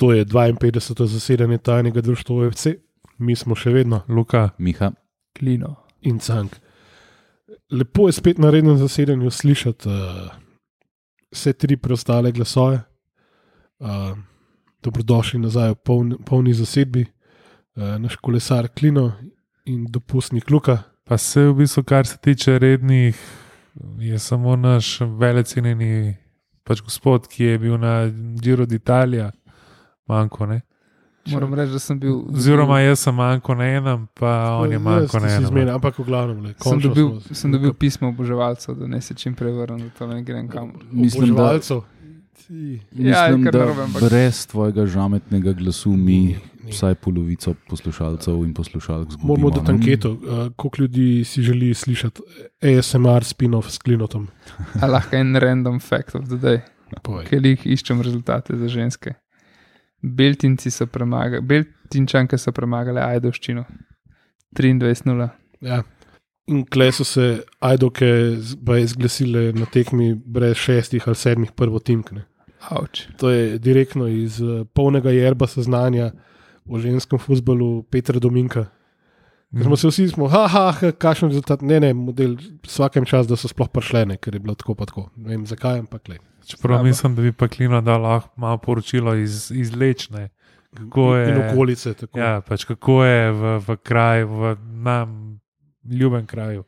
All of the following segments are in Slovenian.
To je 52. zasedanje tajnega društva OFC, mi smo še vedno Luka, Miha, Klino. in Cank. Lepo je spet na rednem zasedanju slišati uh, vse tri preostale glasove. Uh, dobrodošli nazaj v polni, polni zasedbi, uh, naš kolesar Klino in dopustnik Luka. Pa se v bistvu, kar se tiče rednih, je samo naš velecenjeni pač gospod, ki je bil na Giro d'Italia, manjko ne. Moram reči, da sem bil. Oziroma, jaz sem manjko na enem, pa on je manjko na Ja, enem. Zmena, ampak v glavnem, le, sem dobil, smo- sem dobil pismo oboževalcev, da ne se čim prej vrnem, da to ne grem kamor. mislim, da, Oboževalcev. Ti, Ja, je mislim, kar da narobe, ampak- brez tvojega žametnega glasu mi vsaj polovico poslušalcev in poslušalk zgubimo. Moramo dati anketo, uh, koliko ljudi si želi slišati ASMR spin-off s klinotom. Lahko en random fact of the day, ker jih iščem rezultate za ženske. Beltinci so premagali, Beltinčanke so premagale Ajdovščino. 23-0. Ja. In kle so se ajdoke zglasile na tekmi brez šestih ali sedmih prvotimkne. To je direktno iz uh, polnega jerba seznanja o ženskem futbalu Petra Dominka. Ker smo se vsi, smo, haha, ha, kakšen rezultat, ne, ne, model, vsakem čas, da so sploh prišle, ker je bilo tako pa tako. Ne vem zakaj, ampak le. Čeprav Slabo. mislim, da bi pa Klino dal lahko malo poročilo iz, iz Lečne. Kako je, In okolice. Tako. ja, pač kako je v, v kraju, v nam ljubem kraju.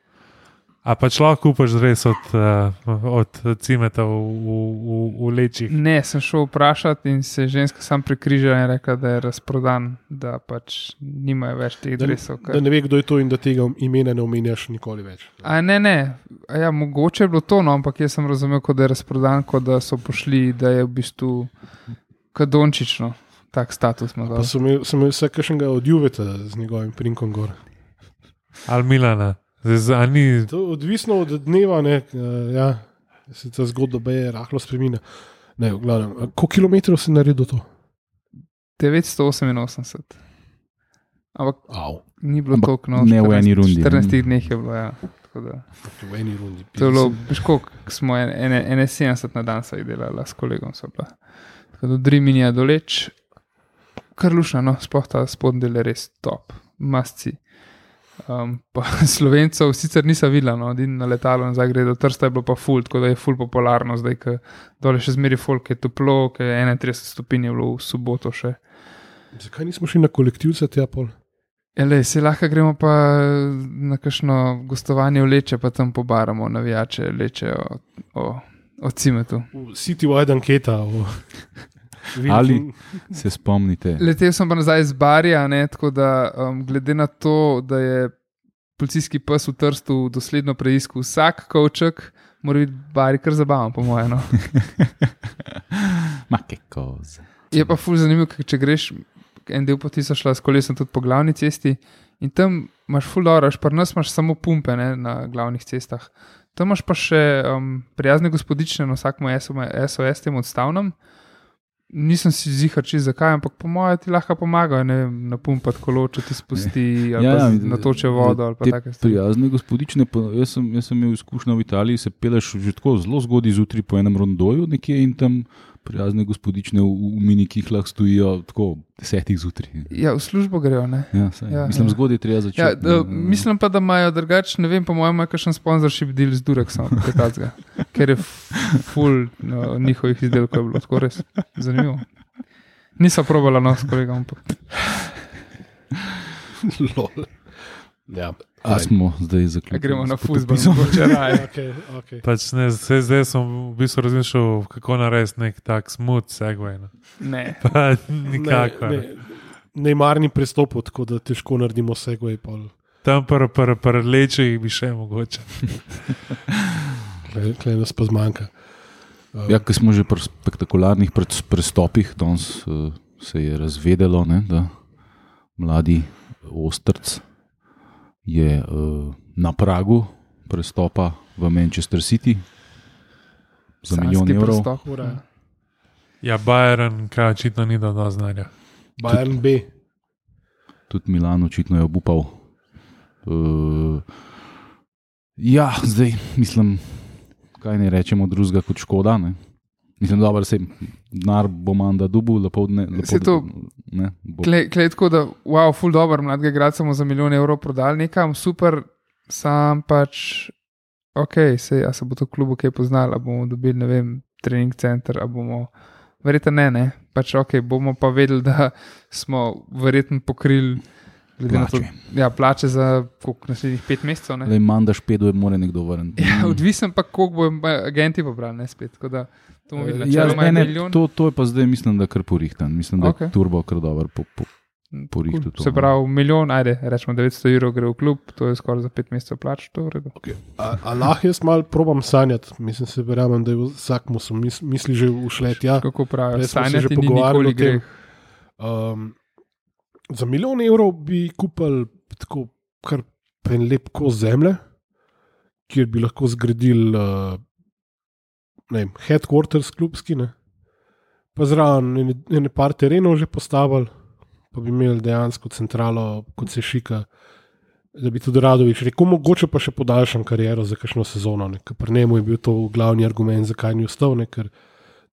A pač lahko kupaš res od, uh, od cimeta v, v, v, v Lečih. Ne, sem šel vprašati in se ženska sam prekrižala in rekla, da je razprodan, da pač nimajo več teh dresov. da ne ve, kdo je to in da tega imena ne omenjaš nikoli več. A ne, ne, A ja, mogoče je bilo to, no, ampak jaz sem razumel, kot da je razprodan, kot da so pošli, da je v bistvu kadončično, tak status ima. Pa dal. sem imel, sem imel vse kakšnega od Juveta z njegovim prinkom gor. Ali Milana. Zdaj, ni, To je odvisno od dneva, ne, uh, ja, se ta zgodba je rahlo spremenila. Ne, v glavnem, koliko kilometrov si naredil to? 988. Ampak Av, ni bilo Ampak toliko, no, ne v eni rundi, 14 ne. dneh je bilo, ja. Da- v eni rundi. To je bilo, veš, koliko smo en- ene, ene 70 na dan saj delali s kolegom. Tako da je doleč, kar lušno, no, sploh ta spodnji del je res top, masci. Um, slovencev sicer nisem videla, no, edino na letalo nazaj gre do Trsta, je bilo pa ful, tako da je ful popularno zdaj, ker dole še zmeri folk je toplo, ker je 31 stopinj je bilo v soboto še. Zakaj nismo šli na kolektivce tja pol? Ele, se lahko gremo pa na kakšno gostovanje v Leče, pa tam pobaramo navijače Leče o, o, o cimetu. V City Wide anketa. O, Ali- Se spomnite, Letel sem pa nazaj iz Barja, ne, tako da um, glede na to, da je policijski pes v Trstu dosledno preiskal vsak kavček, mora biti Bari kar zabaven, po mojem. No. make koze. Je pa ful zanimivo, ker če greš en del poti, so šla s kolesom tudi po glavni cesti in tam imaš ful dobro, až pri nas imaš samo pumpe ne, na glavnih cestah. Tam imaš pa še um, prijazne gospodične na vsakem SOS tem odstavnem. Nisem si zihar, če zakaj, ampak po mojem ti lahko pomagajo, ne vem, napumpati kolo, če ti spusti, ali Ja, ja, natoče vodo, ali take. Prijazne gospodične, pa jaz sem, jaz sem imel izkušnjo v Italiji, se peleš že tako zelo zgodaj zjutraj po enem rondoju nekje in tam prijazne gospodične v, v minikihlah stojijo tako desetih zjutraj. Ja, v službo grejo, ne. Ja, saj, Ja, mislim, ja. zgodaj treba začeti. Ja, da, ne. mislim pa, da imajo drugače, ne vem, po mojem, kakšen sponzorship deal z Dureksom, ker je full no, njihovih izdelkov je bilo tako res zanimivo. Nisem probala no s kolegom, ampak Lol. Ja, A smo zdaj zaključili? gremo na fuzbol, mogoče raje. okay, okay. pač ne, zdaj, zdaj sem v bistvu razmišljal, kako narediti nek tak smooth segway. No. Ne. Pa nikakor. Ne, ne, Neymarni pristop, tako da težko naredimo segway. Pol. Tam pa pr, pr, lečih bi še mogoče. Klej, klej nas pa zmanjka. Uh, Ja, ker smo že pri spektakularnih prestopih, danes uh, se je razvedelo, ne, da mladi Ostrc je uh, na pragu prestopa v Manchester City za milijon Sanjski evrov. prestop. Ura. Ja, Bayern, kaj očitno ni dal znanja. Bayern B. Tudi Milan očitno je obupal. Uh, ja, zdaj mislim, kaj ne rečemo drugega kot škoda. Ne? Mislim, da se denar bo manda dubu, lepo ne. Lepo, Saj to-. Klej, tako, da, wow, ful dobr, mladega igralca smo za milijon evrov prodali nekam, super, sam pač, ok, se, a se bo to klubu kaj poznalo, bomo dobili, ne vem, trening center, a bomo, verjetno ne, ne, pač ok, bomo pa vedeli, da smo verjetno pokrili, glede na to, Plače. ja, plače za koliko naslednjih pet mesecev, ne. Le mandaš pet, je mora nekdo vrniti. Ja, odvisen pa, koliko bo agenti pobrali, ne spet, tako da to bomo videli, Ja, ne, ne, to, to je pa zdaj, mislim, da kar porihtan. Mislim, da Okej. je turbo kar dober. Po, po, porihtu Cool. to, Se no. pravi, milijon, ajde, rečemo 900 evrov gre v klub, to je skoraj za pet mesecev plač, to je v redu. Okay. A, a lahko jaz malo probam sanjati, mislim, se verjamem, da je vsak mu so mis, misli že ušle tja. Kako pravijo, že sanjati ni pogovarjali. Um, za milijon evrov bi kupili tako kar en lep kos zemlje, kjer bi lahko zgradili uh, vem, headquarters klubski, ne? pa zraven ene, ene par terenov že postavili, pa bi imeli dejansko centralo, kot se šika. Da bi tudi Radovič rekel, mogoče pa še podaljšam kariero za kakšno sezono. ne, ker Pri njemu je bil to glavni argument, zakaj ni ostal, ne, ker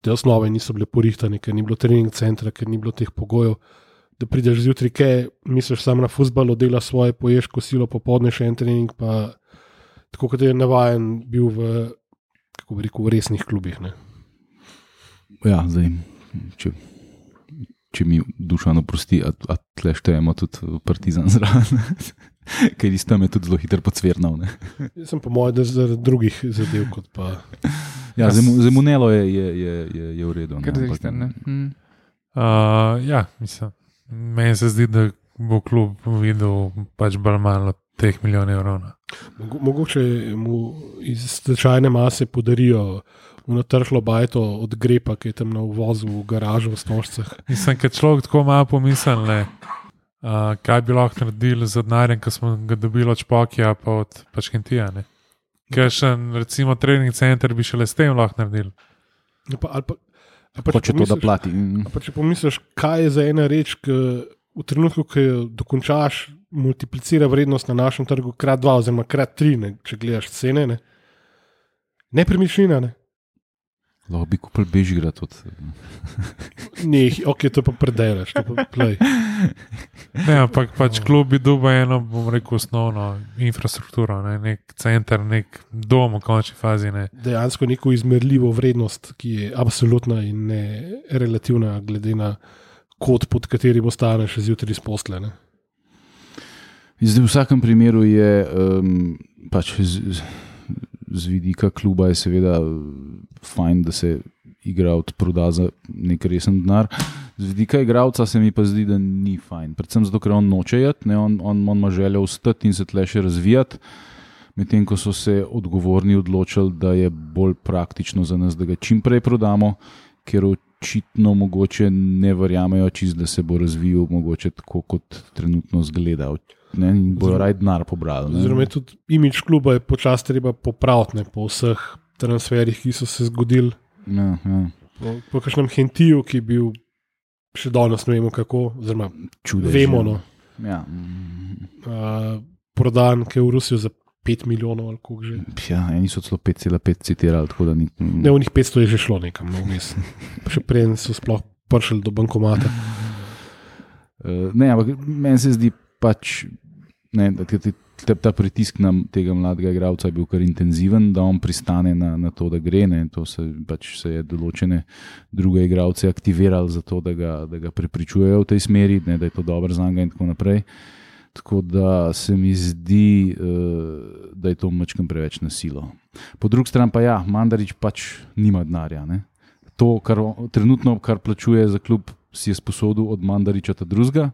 te osnove niso bile porihtane, ker ni bilo trening centra, ker ni bilo teh pogojev. Da prideš zjutraj, kaj misliš samo na futbol, dela svoje, poješ kosilo, popoldne še en trening, pa tako kot je navaden bil v, kako bi rekel, v resnih klubih. Ne. Ja, zdaj, če, če mi duša oprosti, a, a tle štejemo tudi partizan zraven. Ker iz tam je tudi zelo hitro pocvrnil. ne. Jaz sem po mojem, da zaradi drugih zadev, kot pa Ja, za Munelo je, je, je, je, je v redu. ne, ampak- ne. Hm. Uh, ja, mislim. Meni se zdi, da bo klub videl pač bolj malo teh milijonov evrov. no. mogo- mogoče mu iz stečajne mase podarijo unatrhlo bajto od grepa, ki je tam na uvozu v garažu v Stožcah. Mislim, ker človek tako malo pomisli, ne, uh, kaj bi lahko naredili z denarjem, ki smo ga dobili od Špokija pa od Pačkentija. Ker še recimo trening center bi šele s tem lahko naredili. Ja, Pa, ali pa, pa, če Hoče to, da plati. Mm. Pa če pomisliš, kaj je za ena reč, ki v trenutku, ko jo dokončaš, multiplicira vrednost na našem trgu krat dva, oziroma krat tri, ne, če gledaš cene. Ne. Nepremičnina, ne. Lahko bi kupil Bežigrad. Od, Ne, ok, to pa predelaš, to pa play. Ne, ampak pač klub bi dobil eno, bom rekel, osnovno infrastrukturo, ne, nek center, nek dom v končni fazi. Ne. Dejansko neko izmerljivo vrednost, ki je absolutna in ne relativna, glede na kod, pod katerim ostaneš zjutraj izposlene. Zdaj, v vsakem primeru je um, pač z, z, z vidika kluba je seveda eh, fajn, da se igralec proda za nek resen denar. Z vidika igralca se mi pa zdi, da ni fajn. Predvsem zato, ker on noče jet, ne, on, on, on ima željo ostati in se tle še razvijati. Medtem ko so se odgovorni odločili, da je bolj praktično za nas, da ga čim prej prodamo, ker očitno mogoče ne verjamejo, čist, da se bo razvijal mogoče tako, kot trenutno zgleda. Ne, in bojo raj denar pobrali. ne. Oziroma, tudi imič kluba je počasi treba popraviti ne, po vseh transferih, ki so se zgodili. Ja, ja. Po, po kakšnem hentiju, ki je bil še danes, ne vemo kako, oziroma Čudež, vemo, no, Ja. uh, prodan, ki je v Rusijo za 5 milijonov ali koliko že. Ja, eni so celo 5,5 citirali, tako da ni. Ne, v njih 500 je že šlo nekam, no, vmes. Še preden so sploh prišli do bankomata. Uh, ne, ampak meni se zdi pač, ne, da ti, ti, te, ta pritisk na tega mladega igralca je bil kar intenziven, da on pristane na, na to, da gre. Ne, to se, pač se je določene druge igralce aktivirali za to, da ga, da ga prepričujejo v tej smeri, ne, da je to dobro za njega in tako naprej. Tako da se mi zdi, uh, da je to mačkam preveč nasilo. Po drugi strani pa ja, Mandarič pač nima denarja. Ne. To, kar trenutno, kar plačuje za klub, si je sposodil od Mandariča ta drugega.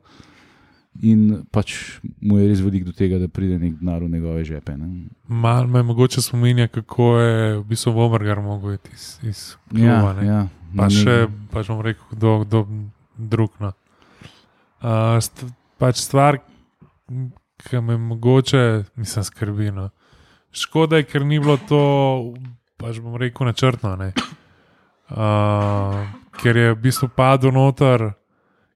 In pač mu je res velik do tega, da pride nek denar v njegove žepe. Ne. Mal me mogoče spominja, kako je v bistvu Vomergar mogel iti iz, iz kluba. ne. ja, Pa na še, pač bom rekel, kdo, kdo drug. No. Uh, st pač stvar, ki me mogoče, mislim, skrbi. No. Škoda je, ker ni bilo to, pač bom rekel, načrtno. ne. Uh, ker je v bistvu padel noter,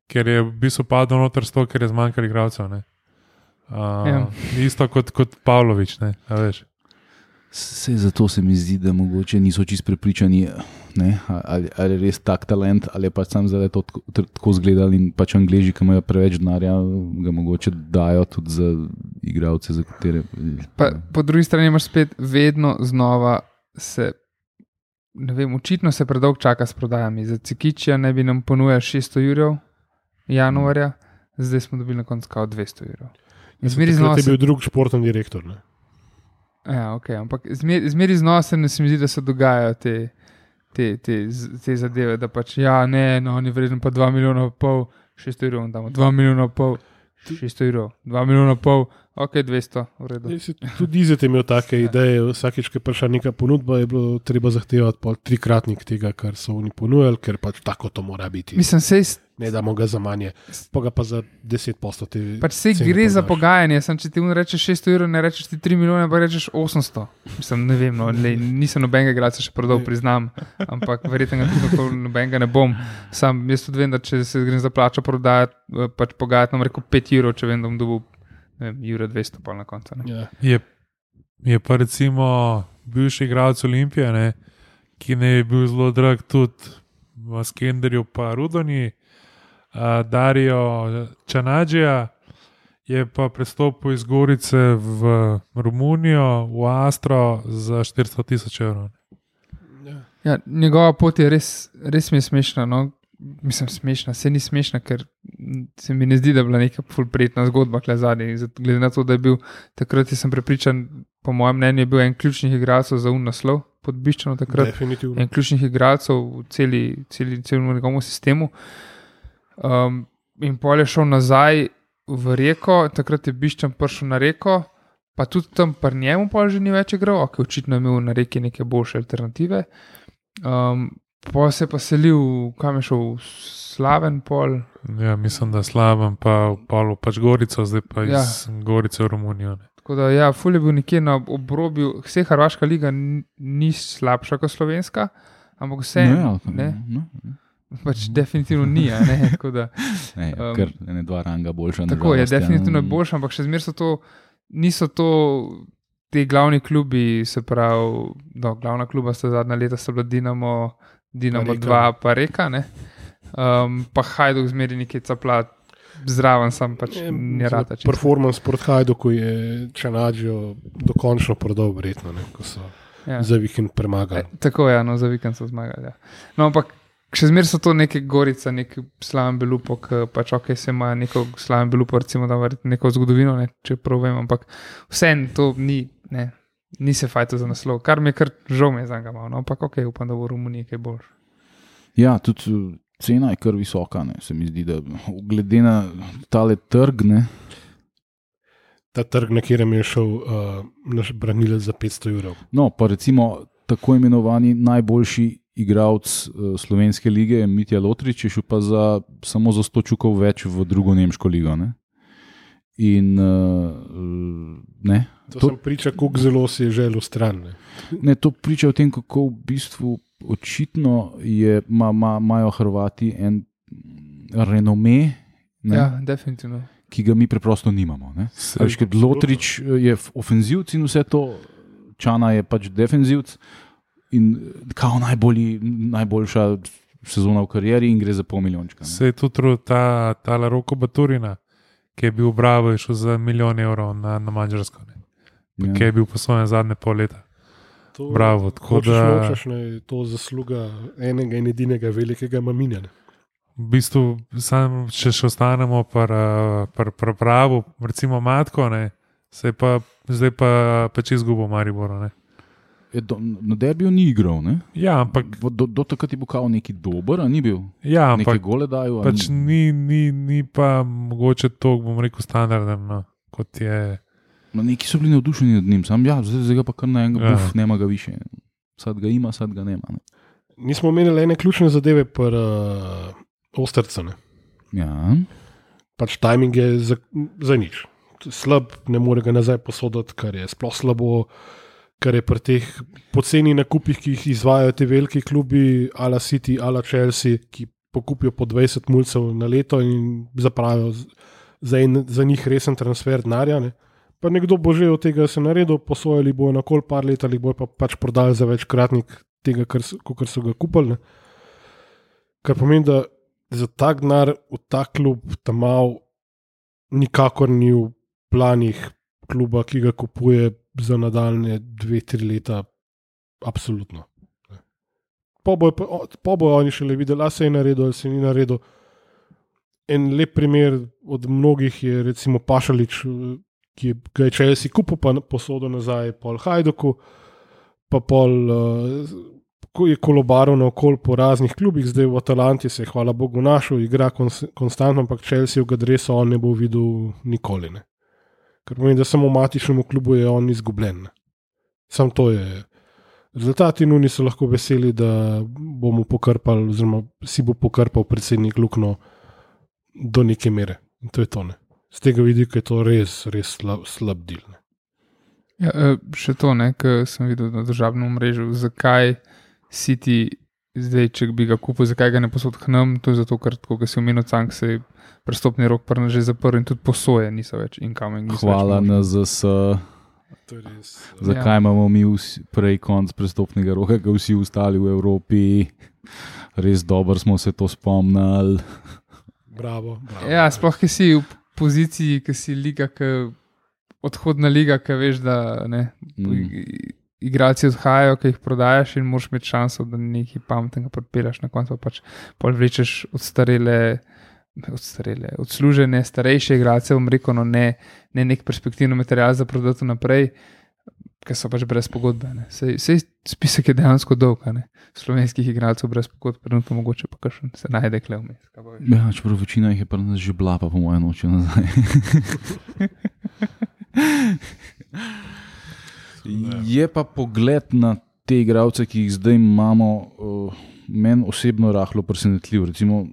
ker je v bistvu padel noter s to, ker je zmanjkalo igralcev. ne. Uh, Ja. Isto kot, kot Pavlović, ne, a veš. Sej zato se mi zdi, da mogoče niso čist prepričani. ne, ali, ali je res tak talent, ali je pač sam zdaj to tako- tako zgledal in pač angliži, ki imajo preveč denarja, ga mogoče dajo tudi za igralce, za katere. Pa, po drugi strani imaš spet vedno znova se. Ne vem, očitno se predolgo čaka s prodajami. Za Cikičija ne bi nam ponujal 600 jurov januarja, zdaj smo dobili na koncu kao 200 jurov. In zmeri znova je se, bil drug športni direktor. Ne? ja, okay, ampak zmeri, zmeri znova se mi zdi, da se dogajajo te, te, te, te zadeve, da pač ja, ne, no, oni vreden pa 2 milijona in pol, 600 jurov, in damo 2 milijona in pol, 600 jurov, 2 milijona in pol, ok, 200, v redu. Si Tudi Izet je imel take ideje, vsakeč, ko je prišla neka ponudba, je bilo treba zahtevati pol trikratnik tega, kar so oni ponujali, ker pač tako to mora biti. Mislim, sej, Ne damo ga za manje, pa ga pa za 10 postov. Pač se gre za pogajanje, sem, če ti mu rečeš 600 evrov, ne rečeš ti 3 milijone, pa rečeš 800. Mislim, ne vem, no, lej, nisem nobenega igralca še prodal, priznam, ampak verjetno tako nobenega ne bom. Sam jaz tudi vem, da če se grem za plačo prodajati, eh, pač pogajati, nam rekel 5 evrov, če vem, da bom dobil ne vem, euro 200 pa na koncu. ne. Ja. Je, je pa recimo bivši igralec Olimpije, ne, ki ne je bil zelo drag tudi v Skenderju, pa Rudoni, uh, Darijo Čanađija, je pa prestopil iz Gorice v Romunijo, v Astro za 400 tisoč evrov. Ja, njegova pot je res, res mi je smešna. No. Mislim, smešna, se ni smešna, ker se mi ne zdi, da je bila neka fulprijetna zgodba, kle zadnji. Glede na to, da je bil takrat, sem prepričan, po mojem mnenju, je bil en ključnih igralcev za un naslov pod Biščano takrat. Definitivno. en ključnih igralcev v celi, celi, celem njegovem sistemu. Um, in pol je šel nazaj v reko, takrat je Biščan prišel na reko, pa tudi tam pri njemu pol že ni več igral, ok, očitno je imel na reki neke boljše alternative. Um, pa se je pa selil, kam je šel, slaven pol. Ja, mislim, da slabem, pa v Polu pač Gorico, zdaj pa iz Ja. ja. Gorice v Romunijo. Ne. Tako da, ja, ful je bil nekje na obrobju, vse Hrvaška liga ni, slabša kot slovenska, ampak vse No, no, ja, ne, no, pač definitivno ni. a Ne, tako da, ne, Um, ker ne dva ranga boljša. Tako je, žalost, ja. definitivno je boljše, ampak še zmeraj so to, niso to ti glavni klubi, se pravi, no, glavna kluba sta zadnja leta so bila Dinamo, Dinamo Reka. 2, pa Reka, ne. Um, pa Hajduk zmeri nekaj capla, zraven sam pač ne rata. čisto. Performance pred Hajdoku je Čanađo dokončno prodal, verjetno, ne, ko so Ja. za vikend premagali. E, tako je, ja, no, za vikend so zmagali. Ja. No, ampak še zmeraj so to neke gorice, nek slaven belupo, ki pač ok, se ima neko slaven belupo, recimo, da verjetno neko zgodovino, ne, če prav vem, ampak vseeno to ni, ne, ni se fajto za naslov, kar mi je kar žal mi je za njega malo, no, ampak ok, upam, da bo v Romuniji kaj boljš. Ja, tudi uh, cena je kar visoka. Ne. Se mi zdi, da glede na tale trg, ne, Ta trg, na katerem je šel uh, naš branilec za 500 evrov. no, pa recimo tako imenovani najboljši igralec uh, slovenske lige Mitja Lotrič, je šel pa za, samo za 100 čukov več v drugo nemško ligo. Ne. In uh, ne, To, To- priča, kako zelo si je želel stran. Ne. Ne, to priča o tem, kako v bistvu očitno je, ma, ma, imajo Hrvati en renome, ne, Ja, definitivno. ki ga mi preprosto nimamo. ker Lotrič je ofenzivc in vse to, Čana je pač defenzivc in kao najbolji, najboljša sezona v karieri in gre za pol milijončka. ne. Se je tudi ta, ta Roko Baturina, ki je bil v Bravo, je šel za milijon evrov na, na Mačarsko, ne, Ja. ki je bil posojen zadnje pol leta. To, Bravo, tako da- nočeš, ne, je to zasluga enega in edinega velikega maminja. ne. V bistvu, sam, če še ostanemo pri pr, pr pravu, recimo Matko, ne, se je pa zdaj pa pač izgubil Maribor. Ne. Je do, na derbiju ni igral, ne? Ja, ampak, do, do, do takrat je bil kao neki dober, a ni bil. ja, ampak gole dajo. pač ni, ni, ni pa mogoče to, bom rekel, standarden, no, kot je. No, neki so bili navdušeni nad njim, sam ja, zdaj, zdaj ga pa kar naenkrat, Ja. uf, nema ga više. Sad ga ima, sad ga nema. Ne. Nismo imeli ene ključne zadeve, pa uh, ostrce. Ne. Ja, Pač timing je za, za nič. Slab, ne more ga nazaj posoditi, kar je sploh slabo. Kar je pri teh poceni nakupih, ki jih izvajo ti veliki klubi, ala City, ala Chelsea, ki pokupijo po 20 mulcev na leto in zapravijo za, en, za njih resen transfer denarja. Ne. Pa nekdo bo že od tega se naredil, posojali bojo na kol par let ali bojo pa pač prodali za večkratnik, tega, kar kakor so ga kupili. Ne. Kar pomeni, da za ta denar v ta klub tam mal nikakor ni v planih kluba, ki ga kupuje za nadaljne dve, tri leta, absolutno. Pa- pa bojo oni šele videli, ali se je naredil ali se ni naredil. En lep primer od mnogih je recimo Pašalič, eh, ki je, ga je Chelsea kupil, pa posodil nazaj Pol Hajdoku, pa pol uh, je kolobaral naokol po raznih klubih, zdaj v Atalanti se je, hvala Bogu, našel, igra kons konstantno, ampak Chelsea v Gadresu on ne bo videl nikoli. Ne. Ker pomeni, da samo v matičnem klubu je on izgubljen. Sam to je. Rezultati nuni so lahko veseli, da bomo pokrpali, oziroma si bo pokrpal predsednik Lukno do neke mere. In to je to. Ne. Z tega vidika je to res, res slab, slab del. Ne. Ja, eh, še to, kar sem videl na državnem mrežu, zakaj si ti zdaj, če bi ga kupil, zakaj ga ne posod k nam. To je zato, ker, kot si omenil, cank se je prestopni rok prna že zaprl in tudi posoje niso več incoming. niso več Hvala na ZS. Res. Zakaj ja. imamo mi vsi, prej konc prestopnega roka, kot vsi ostali v Evropi? Res dobro smo se to spomnili. Bravo. bravo. Ja, sploh, ki si v poziciji, ki si liga, ki odhodna liga, ki veš, da ne. Mm. Igralci odhajajo, ki jih prodajaš, in moraš imeti šanso, da nekaj pametnega podpiraš, na koncu pa pač pol vlečeš odstarele, odstarele, odslužene, starejše igralce, bom rekel, no ne, ne nek perspektivni material za prodati naprej, ker so pač brez pogodbe. Sej, sej spisek je dejansko dolg, ne. slovenskih igralcev brez pogodb, trenutno mogoče pa kakšen se najde kle vmes. Ja, čeprav večina jih je pa nas že bila, pa po mojem noče nazaj. je pa pogled na te igralce, ki jih zdaj imamo, uh, meni osebno rahlo presenetljiv. Recimo,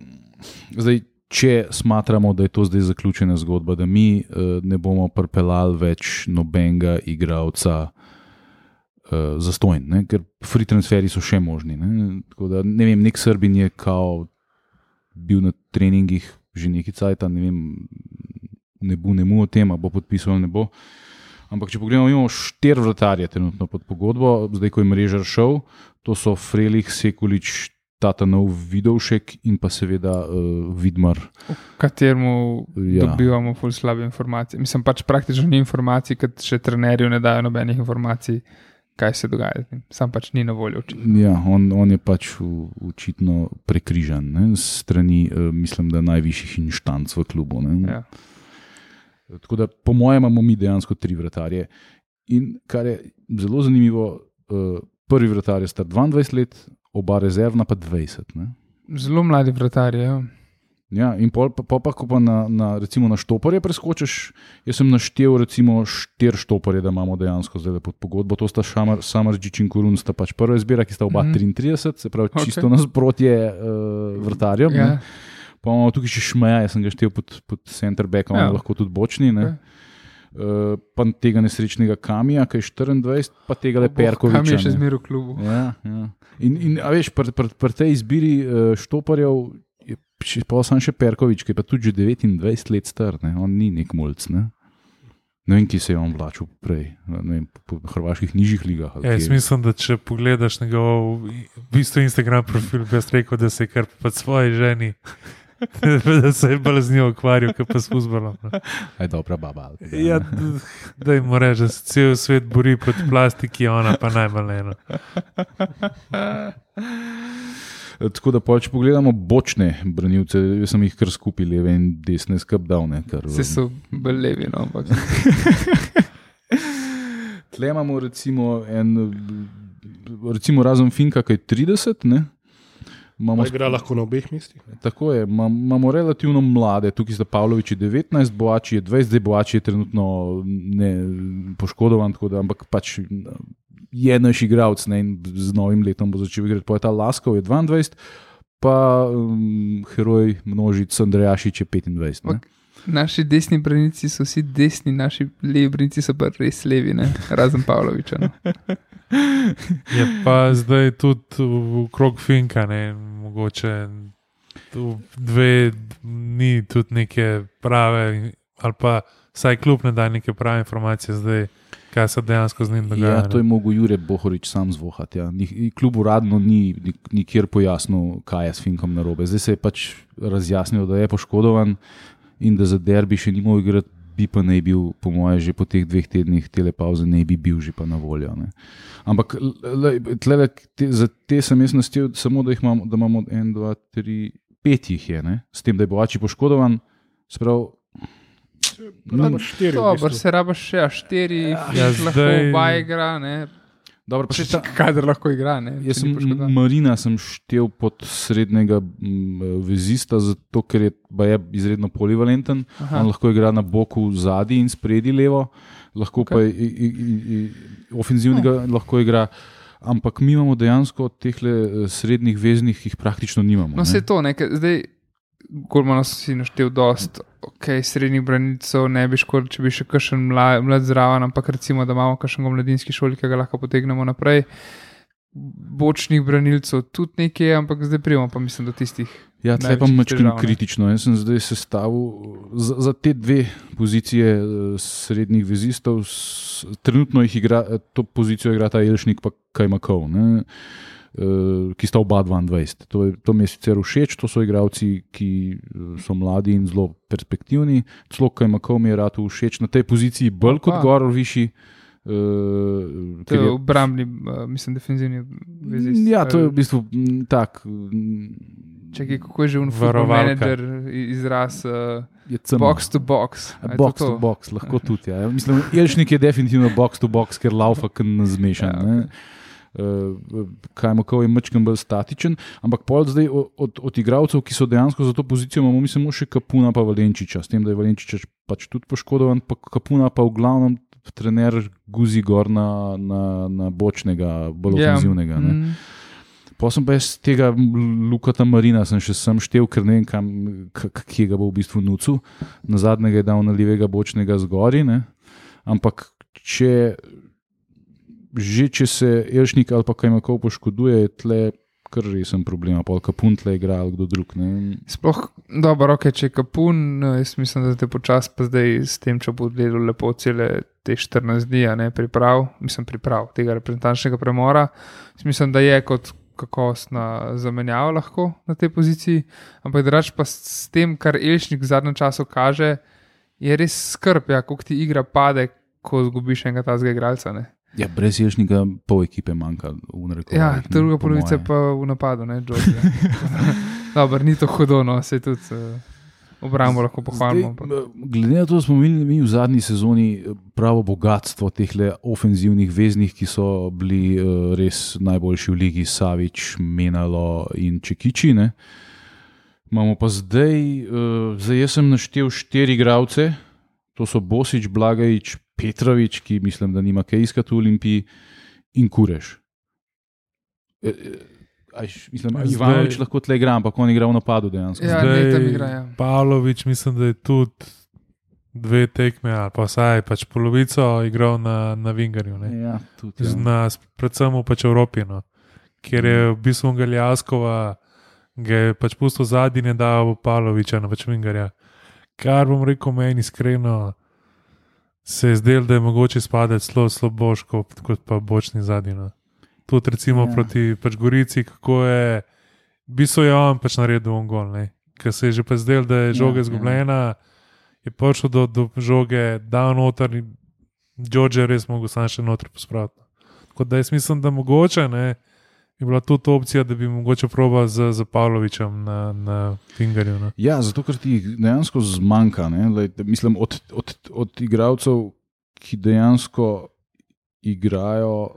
zdaj, če smatramo, da je to zdaj zaključena zgodba, da mi uh, ne bomo pripeljali več nobenega igralca. Uh, zastojn, ne? ker free transferi so še možni. Ne, Tako da, ne vem, nek Srbin je kao bil na treningih že nekaj časa, ne vem, ne bo, ne mu o tem, ali bo podpisal ali ne bo. Ampak, če pogledamo, imamo štiri vratarje trenutno pod pogodbo, zdaj ko je mreža šel, to so Frelih, Sekulič, Tatanov, Vidovšek in pa seveda uh, Vidmar. kateremu ja. Dobivamo ful slabe informacije. Mislim pač praktično ni informacij, ker še trenerju ne dajo nobenih informacij, kaj se dogaja. Sam pač ni na voljo. očitno. Ja, on, on je pač v, očitno prekrižan ne, strani, uh, mislim, da najvišjih inštanc v klubu. Ne. Ja. Tako da, po mojem, imamo mi dejansko tri vratarje. In kar je zelo zanimivo, uh, prvi vratar je star 22 let, oba rezervna pa 20. Ne? Zelo mladi vratarji. Ja. Ja, in pol, pa, pa, ko pa na, na, recimo na štoparje preskočiš, jaz sem naštel recimo štiri štoparje, da imamo dejansko zdaj pod pogodbo. To sta Šamar, Samarđič in Korun, sta pač prva izbira, ki sta oba mm. 33, se pravi Okej. čisto nasprotje uh, vrtarjem. Ja. Ja. Pa imamo tukaj še šmeja, jaz sem ga štel pod, pod center back, Ja. ja. lahko tudi bočni. Ne? Okej. Uh, pa tega nesrečnega Kamija, ki je 24, pa tega le Perkoviča. Kam je še zmeraj v klubu? Ja, ja. In, in veš, pri pr, pr tej izbiri uh, štoparjev je pa sam še Perkovič, ki je pa tudi že 29 let star, ne? on ni nek mulj. Ne? ne vem, ki se je on vlačil prej, vem, po, hrvaških nižjih ligah. Ja, jaz mislim, da če pogledaš njegov v bistvu Instagram profil, bi jaz rekel, da se je kar po svoji ženi. da se je bolj z njo ukvarjal, kot pa s fuzbolom. no. Aj dobra baba. kaj, Ja, da jim reče, da se cel svet bori proti plastiki, ona pa najmanj eno. Tako da, pol, če pogledamo bočne branilce, jaz sem jih kar skupaj, leve in desne skrbdavne. Vse so bolj levi, no, ampak Tle imamo recimo en, recimo razen Finka, ki je 30, ne? Imamo igra lahko na obeh mestih. Tako je, ima- imamo relativno mlade, tukaj sta Pavlović je 19, Boači je 20, zdaj Boači je trenutno ne, poškodovan, da, ampak pač je naš igralec ne, in z novim letom bo začel igrati. Pa je ta Laskov je 22, pa um, heroj množic Andrejašič je 25. Ne? Naši desni branici so vsi desni, naši levi branici so pa res levi, ne? razen Pavloviča. No. Je pa zdaj tudi v krog Finka, ne, mogoče tu dve ni tudi neke prave, ali pa vsaj kljub ne da neke prave informacije zdaj, kaj se dejansko z njim dogaja. Ja, to je mogel Jurek Bohorič sam zvohati. Ja. Ni- Kljub uradno ni nik- nikjer pojasnil, kaj je s Finkom narobe. Zdaj se je pač razjasnilo, da je poškodovan in da za derbi še ni mogel igrati, bi pa naj bil, po mojem, že po teh dveh tednih telepauze, ne bi bil že pa na voljo. Ne. Ampak l- l- tlele, te, za te sem jaz nastil, samo da, jih imamo, da imamo en, dva, tri, pet jih je, ne. s tem, da je Boači poškodovan. Sprav, Imamo štiri. v Dobro, bistvu. se rabaš še a štiri, Ja, ja, lahko zdaj- oba igra, ne. Dobro, pa še ta, kader lahko igra, ne. Jaz sem poškodovan. Marina sem štel pod srednjega m, vezista, zato ker je, baje izredno polivalenten. Aha. On lahko igra na boku zadaj in spredi levo, lahko okay. pa Okej. i, i, i, ofenzivnega oh. lahko igra. Ampak mi imamo dejansko teh srednjih veznih, ki jih praktično nimamo. No, ne. vse to, ne, ker zdaj, Gormano si naštel dost, ok, srednjih branilcev, ne bi škodilo, če bi še kakšen mla- mlad zraven, ampak recimo, da imamo kakšen mladinski šoli, ki ga lahko potegnemo naprej. Bočnih branilcev tudi nekaj, ampak zdaj prijemo pa mislim do tistih. Ja, tle pa mačkam ne. kritično. Jaz sem zdaj sestavil za, za te dve pozicije eh, srednjih vezistov. S, trenutno jih igra, eh, to pozicijo igra ta Elšnik, pa Kajmakov, ne, eh, ki sta oba 22. To, je, to mi je sicer všeč, to so igralci, ki eh, so mladi in zelo perspektivni. Celo Kajmakov mi je rad všeč na tej poziciji, bolj kot gor, višji. Uh, To je obrambni, uh, mislim, defenzivni vezist. Ja, to je v bistvu tak. Čekaj, kako je že un Varovalka. menedžer izraz, uh, box to box. A Box to? to box, lahko tudi. Ja. Mislim, Jelšnik je definitivno box to box, ker laufa zmešan. Ja, Ja, uh, Kajmakov je mačkam bolj statičen, ampak pol zdaj od, od igralcev, ki so dejansko za to pozicijo, imamo mi samo še Kapuna pa Valenčiča, s tem, da je Valenčič pač tudi poškodovan, pa Kapuna pa v glavnem trener guzi gor na, na, na bočnega, bolj Ja, ofenzivnega. ne. mm, Pa sem pa jaz tega Lukata Marina sem še sam štev, ker ne vem, kam, kje ga bo v bistvu nucu. Na zadnjega je dal na levega bočnega zgori. Ne? Ampak če, že če se Elšnik ali pa Kajmakov poškoduje, je tle kar resen problem, pa Kapun tle igra ali kdo drug. Ne? Sploh, dobro, okay, če je kapun, no, jaz mislim, da te počasi pa zdaj s tem, če bo delal lepo cele te 14 dni, ne priprav, mislim, priprav tega reprezentančnega premora. Mislim, da je kot kakovostna zamenjava lahko na tej poziciji, ampak drugač pa s tem, kar Elšnik v zadnjem času kaže, je res skrb, ja, koliko ti igra pade, ko zgubiš enega tazga igralca. Ja, brez Elšnika pol ekipe manjka. Ja, druga po polovica pa v napadu, ne, Džordžija. Dobro, ni to hudo, no, se tudi uh, obrambo lahko pohvalimo. Zdaj, glede na to, da smo imeli mi v zadnji sezoni eh, pravo bogatstvo teh ofenzivnih veznih, ki so bili uh, res najboljši v ligi, Savič, Menalo in Čekiči. Ne? Imamo pa zdaj, uh, zdaj jaz sem naštel štiri igralce, to so Bosič, Blagajič, Petrovič, ki mislim, da nima kaj iskati v Olimpiji, in Kureš. E, e, Aj, mislim, Zdaj- Ivanovič lahko tle igra, ampak on igra v napadu dejansko. Ja, ne, tam igra, ja. Pavlović, mislim, da je tudi dve tekme, ali pa vsaj pač polovico igral na, na Vingarju. ne. Ja, tudi. Z Ja. Nas, predvsem v pač Evropi, no. kjer je v bistvu Galjaskova, ga je pač pusto zadnji, ne dal Pavloviča na pač Vingarja. Kar bom rekel, meni iskreno se je zdelo, da je mogoče spadati zelo slabo, kot, pa bočni zadnji. No. Tudi recimo Ja. ja. proti pač Gorici, kako je, v bistvu je on pač naredil on gol, ne. ker se je že pa zdelo, da je Ja, žoga ja. izgubljena, je prišel do, do žoge, dal noter in George je res mogel sam še noter pospraviti. Tako da jaz mislim, da mogoče ne, je bila tudi opcija, da bi mogoče proba z, z Pavlovičem na, na fingerju. No. Ja, zato ker ti dejansko zmanjka. ne, Lej, mislim, od, od, od igralcev, ki dejansko igrajo,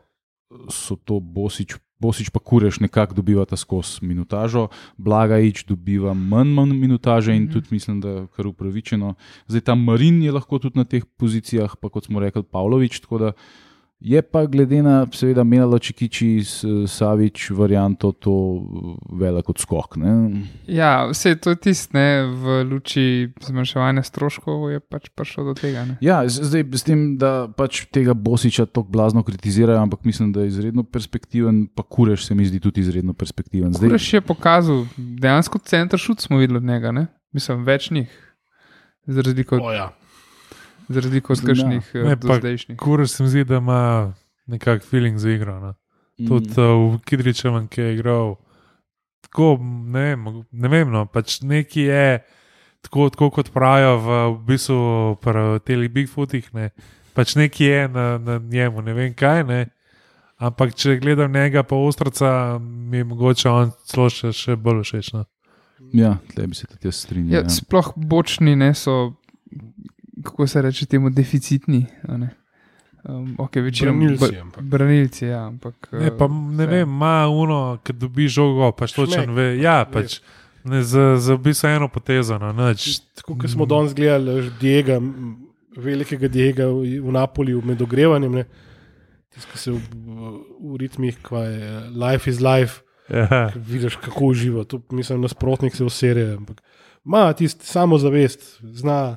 so to Bosič. Bosič pa kureš nekako dobivata skozi minutažo, Blagajič dobiva manj, manj minutaže in Mhm. tudi mislim, da kar upravičeno. Zdaj ta Marin je lahko tudi na teh pozicijah, pa kot smo rekli, Pavlović. Tako da je pa glede na, seveda, Menalo Čikiči, S- Savič, varianto to velik odskok. Ne? Ja, vse to je tisto, ne, v luči zmanjševanja stroškov je pač prišlo do tega. Ne. Ja, z- zdaj s tem, da pač tega Bosiča tako blazno kritizirajo, ampak mislim, da je izredno perspektiven, pa kureš se mi zdi tudi izredno perspektiven. Zdaj, Kureš je pokazal, dejansko center šut smo videli od njega, ne? mislim, več njih. Z razliko od O, ja. Za razliko od Ja. kakšnih Ne, eh, pa dozdajšnjih. Kur se mi zdi, da ima nekak feeling za igro. No. Tudi Mm. uh, v Kidričevem, ki je igral. Tako, ne, vem, ne vem, no, pač neki je, tako, tako kot pravijo v, v bistvu pri teh Bigfootih, ne, pač neki je na, na njemu, ne vem kaj. Ne. Ampak če gledam njega, pa ostraca, mi je mogoče on celo še, še bolj všeč. No. Ja, tle bi se tudi jaz strinjal. Ja, Ja, sploh bočni ne so, kako se reče, temu deficitni. a ne. Um, okay, večinoma Branilci, ampak. branilci, ja, ampak. Ne, eh, pa ne vse. vem, ima uno, ki dobi žogo, pač točen ve. Ja, pač ne, za, za v bistvu eno potezo. No, nič. Tako kot smo danes gledali, že Diega, velikega Diega v, Napolju med ogrevanjem, ne, tisti, ki se v, v ritmih, kva je life is life, Ja. vidiš, kako uživa. To mislim, nasprotnik se vserje. Ampak ima tisti samozavest, zna.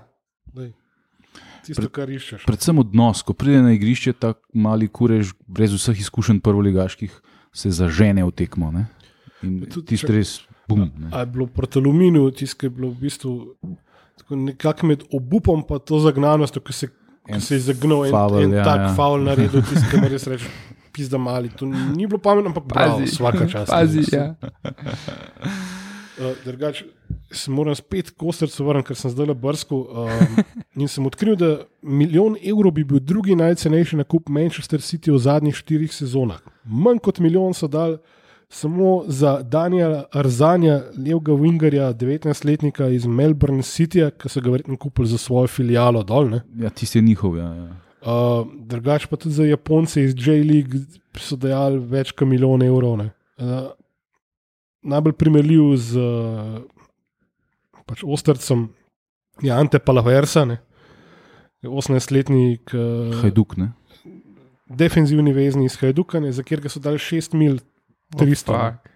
Tisto, kar iščeš. Predvsem odnos, ko pride na igrišče, tako mali kurež, brez vseh izkušenj prvoligaških, se zažene v tekmo. Ne? In tisti res bum. ne. A je bilo proti aluminiju, tisto, je bilo v bistvu nekako med obupom in to zagnanostjo, ki se, ki En se je zagnal in, faul, in ja, tak ja. faul naredil, tisti, ki mu res reče, pizda mali. To ni bilo pametno, ampak Pazi, vsaka čas. Pazi, ja. Uh, drugač, se moram spet kostrcu vrniti, ker sem zdaj le brskal. Um, in sem odkril, da milijon evrov bi bil drugi najcenejši nakup Manchester City v zadnjih štirih sezonah. Manj kot milijon so dal samo za Daniela Arzanja, levega Wingerja, 19-letnika iz Melbourne City, ki so ga verjetno kupili za svojo filialo dol. ne. Ja, tisti je njihov. Ja, ja. Uh, drugač pa tudi za Japonce iz J-League so dajali več kot milijon evrov. ne. Uh, najbolj primerljiv z uh, pač Ostrcem je Ante Palaversa, ne. Je 18-letnik, uh, Hajduk. Ne? defenzivni vezni iz Hajduka, ne, za katerega so dali 6 mil 300. ne. Fuck.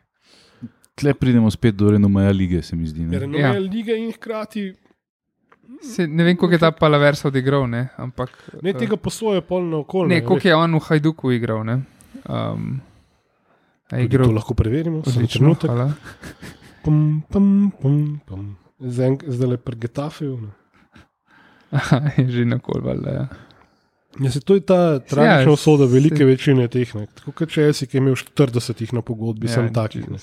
Tle pridemo spet do renomeja lige, se mi zdi. Ne? Renome Ja. ja. lige in hkrati Se, ne vem, koliko je ta Palavers odigral, ne, ampak. ne eh, tega posoje polno okolje. Ne, koliko je on v Hajduku igral. Ne? Um, igral To lahko preverimo, odlično. trenutek. hvala. Pum, pum, pum, pum. Zdaj Zdaj le pri Getafiju. ne. Aha, je že na kol, valjda. Ja. Ja, se, to je ta tragična Ja, usoda velike se- večine teh. Ne. Tako kot Chelsea, ki je imel 40 jih na pogodbi, ja, sem takih. Ne.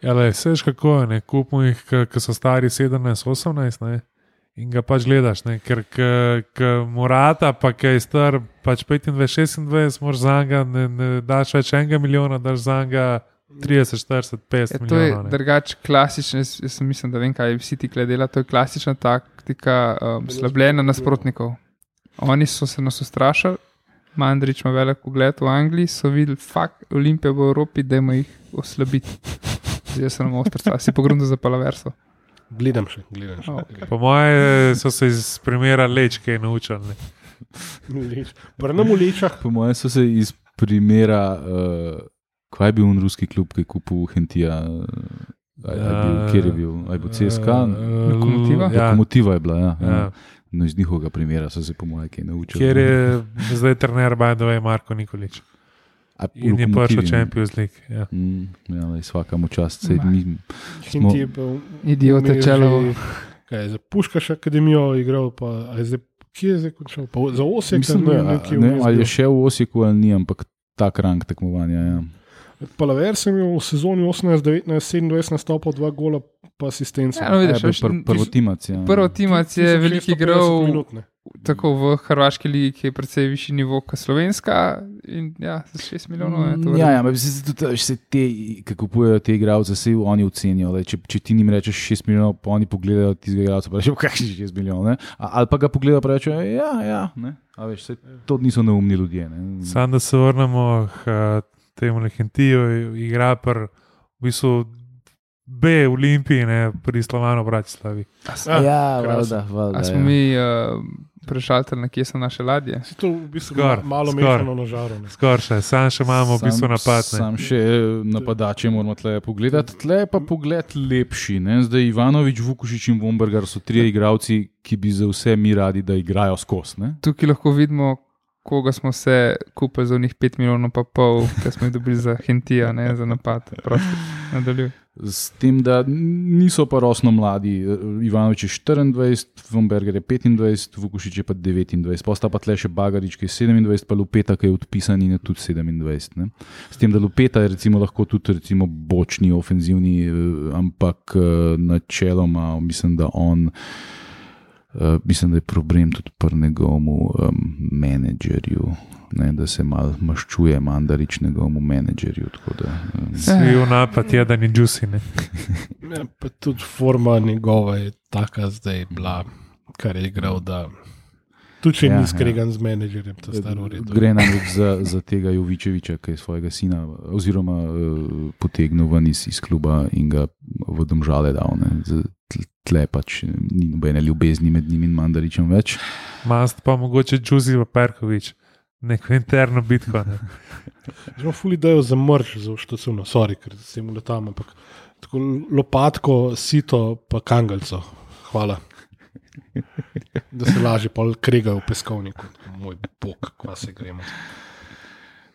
Ja, le, veš kako je, ne, kupimo jih, ki so stari 17-18, ne, in ga pač gledaš, ne, ker k- k morata, pa ki je star pač 25-26, moraš za njega, ne, ne daš več enega milijona, daš za njega 30, 40, 50 Ja, to je milijonov. ne. drugače klasično, jaz, jaz sem mislim, da vem, kaj vsi ti dela. To je klasična taktika um, slabljenja nasprotnikov. Oni so se nas ustrašili, Mandrič ima velik pogled v Angliji, so videli, fakt, Olimpija v Evropi, da jim jih oslabiti. Zdaj sem na ostrcu, si pogrunil za palaverso. Gledam še, gledam še. Oh, okay. Po moje so se iz primera lečke naučili. Leč. Brnemo lečah. Po mojem so se iz primera, uh, kaj je bil un ruski klub, ki je kupil Hentija, uh, kjer je bil, aj bil CSK. Eh, Lokomotiva? Ja, Lokomotiva je bila, ja. ja. ja. No, iz njihovega primera so se, po mojem, kaj naučili. Kjer je zdaj trener Bajdove Marko Nikolič. A, In je prišel ne? Champions League. Ja. Mm, ja, lej, vsakamo čast. Sej, mi, Hinti je bil. Idiot je imel čelo. za Puškaš akademijo igral, pa zdaj, kje je zdaj končal? Pa za Osijek mislim, ne, vem, ali je še v Osijeku ali ni, ampak tak rang tekmovanja. Ja. Palaver sem imel v sezoni 18, 19, 27 nastopov, dva gola, pa asistenca. Ja, no, vidiš, je bil veš, pr. Ja. Prvo timac je 1650 veliki igral minut, ne. tako v Hrvaški ligi, ki je precej višji nivo kot Slovenska. In ja, za 6 milijonov je to. Ja, ja, ampak se tudi se te, ki kupujejo te igralce, se oni ocenijo. Lej, če, če ti jim rečeš 6 milijonov, pa oni pogledajo tistega igralca, pa rečejo, kakšni 6 milijonov. ne? A, ali pa ga pogledajo, pa rečejo, ja, ja. Ne? A veš, se, to niso neumni ljudje. Ne? Sam da se vrnemo k temu Lehentiju, igra pri v bistvu B v Olimpiji, ne pri Slovanu Bratislavi. Ah, ja, valjda, valjda. A smo ja. mi uh, prešaltali, na kje so naše ladje? Si to v bistvu Skor, ma- malo skor. mešano na žaru. ne. Skoraj še, sam še imamo v bistvu napad. ne. Sam še eh, napadače moramo tle pogledati. Tle pa pogled lepši. Ne? Zdaj Ivanovič, Vukušič in Vombergar so trije igralci, ki bi za vse mi radi, da igrajo skozi. ne. Tukaj lahko vidimo, koga smo se kupili za njih 5 milijonov, pa pol, ki smo jih dobili za Hentija, ne za napad. Prosti, nadaljuj. S tem, da niso pa rosno mladi. Ivanovič je 24, Vomberger je 25, Vukušič je pa 29, posta pa tle še Bagarič, ki je 27, pa Lupeta, ki je odpisan in je tudi 27. Ne? S tem, da Lupeta je recimo lahko tudi recimo bočni, ofenzivni, eh, ampak eh, načeloma mislim, da on. Uh, mislim, da je problem tudi pri njegovem um, menedžerju, ne, da se malo maščuje mandarič njegovemu menedžerju. tako Da, um, Svi v napad, jedan in juicy. ne. Ja, pa tudi forma njegova je taka zdaj bila, kar je igral. Da, tudi če Ja, ja, ni ja. skregan z menedžerjem, to staro redo. Gre namreč za, za tega Jovičeviča, ki je svojega sina oziroma, uh, potegnil ven iz, iz kluba in ga v domžale dal. ne. Z- tle- pač ni nobene ljubezni med njim in mandaričem več. Mast pa mogoče Juicy pa Perkovič, neko interno bitko. Ne. Zelo fuli dajo za mrč, za štacuno, sorry, ker se jim letam, ampak tako lopatko, sito, pa kangalco. Hvala. Da se lažje pol kregajo v peskovniku. Moj bog, kva se gremo.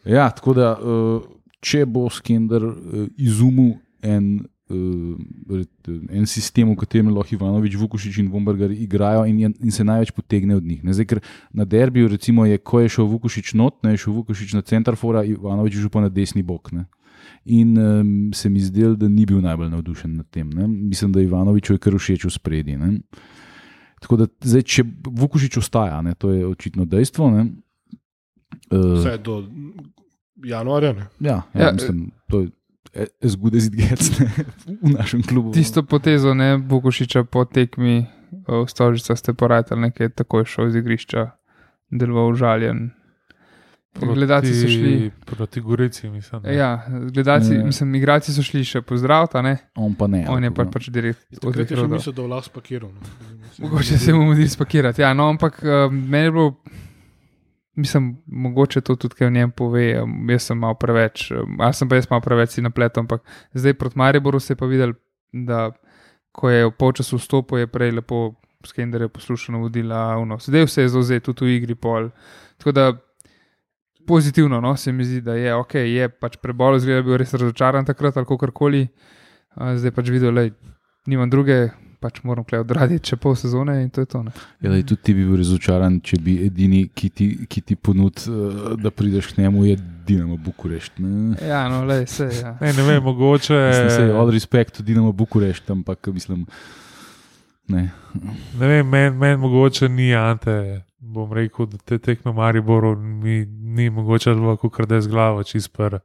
Ja, tako da, uh, če bo Skender uh, izumil en, en sistem, v katerem lahko Ivanovič, Vukušič in Vombergar igrajo in, je- in se največ potegne od njih. Ne, zdaj, ker na derbiju, recimo, je, ko je šel Vukušič not, ne, je šel Vukušič na center fora, Ivanovič je šel pa na desni bok. Ne. In um, se mi zdel, da ni bil najbolj navdušen nad tem. Ne. Mislim, da Ivanoviču je kar všeč v spredi. Ne. Tako da, zdaj, če Vukušič ostaja, ne, to je očitno dejstvo. Ne. Uh, Vse do januarja. Ne? Ja, ja, Ja, mislim, to je as good as it gets ne, v našem klubu. Tisto potezo, ne Bogošiča po tekmi eh, v Stožica ste porajali, nekaj takoj šel z igrišča, deloval žaljen. Gledalci so šli. Proti Gorici, mislim. da. Ja, gledalci, Ja. mislim, igralci so šli še pozdraviti, ne? On pa ne. On je ampak, pač, pač direkt Takrat je še odvihral. mislil, da je vlast pakiral. no. Mogoče se mu mudi spakirati. Ja, no, ampak uh, meni je bilo, mislim, mogoče to tudi kaj o njem pove. Jaz sem malo preveč, ali sem pa jaz malo preveč si napletel, ampak zdaj proti Mariboru se je pa videl, da ko je v polčasu vstopil, je prej lepo Skender je poslušal navodila, uno. zdaj vse je zauzel, tudi v igri pol. Tako da pozitivno, no, se mi zdi, da je ok, je pač prebol, zgleda, bil res razočaran takrat ali kakorkoli. Uh, zdaj pač videl, da nimam druge, pač moram odraditi še pol sezone in to je to. Ne. Ja, da, tudi ti bi bil razočaran, če bi edini, ki ti, ki ti ponud, uh, da prideš k njemu, je Dinamo Bukurešt. Ne, Ja, no, le vse. Ja. Ne, ne vem, mogoče. Mislim, se je all respect to Dinamo Bukurešt, ampak mislim. Ne. Ne vem, meni men mogoče ni Ante. Bom rekel, da te tekme Mariboru mi ni mogoče lahko kar da z glavo čist prvo.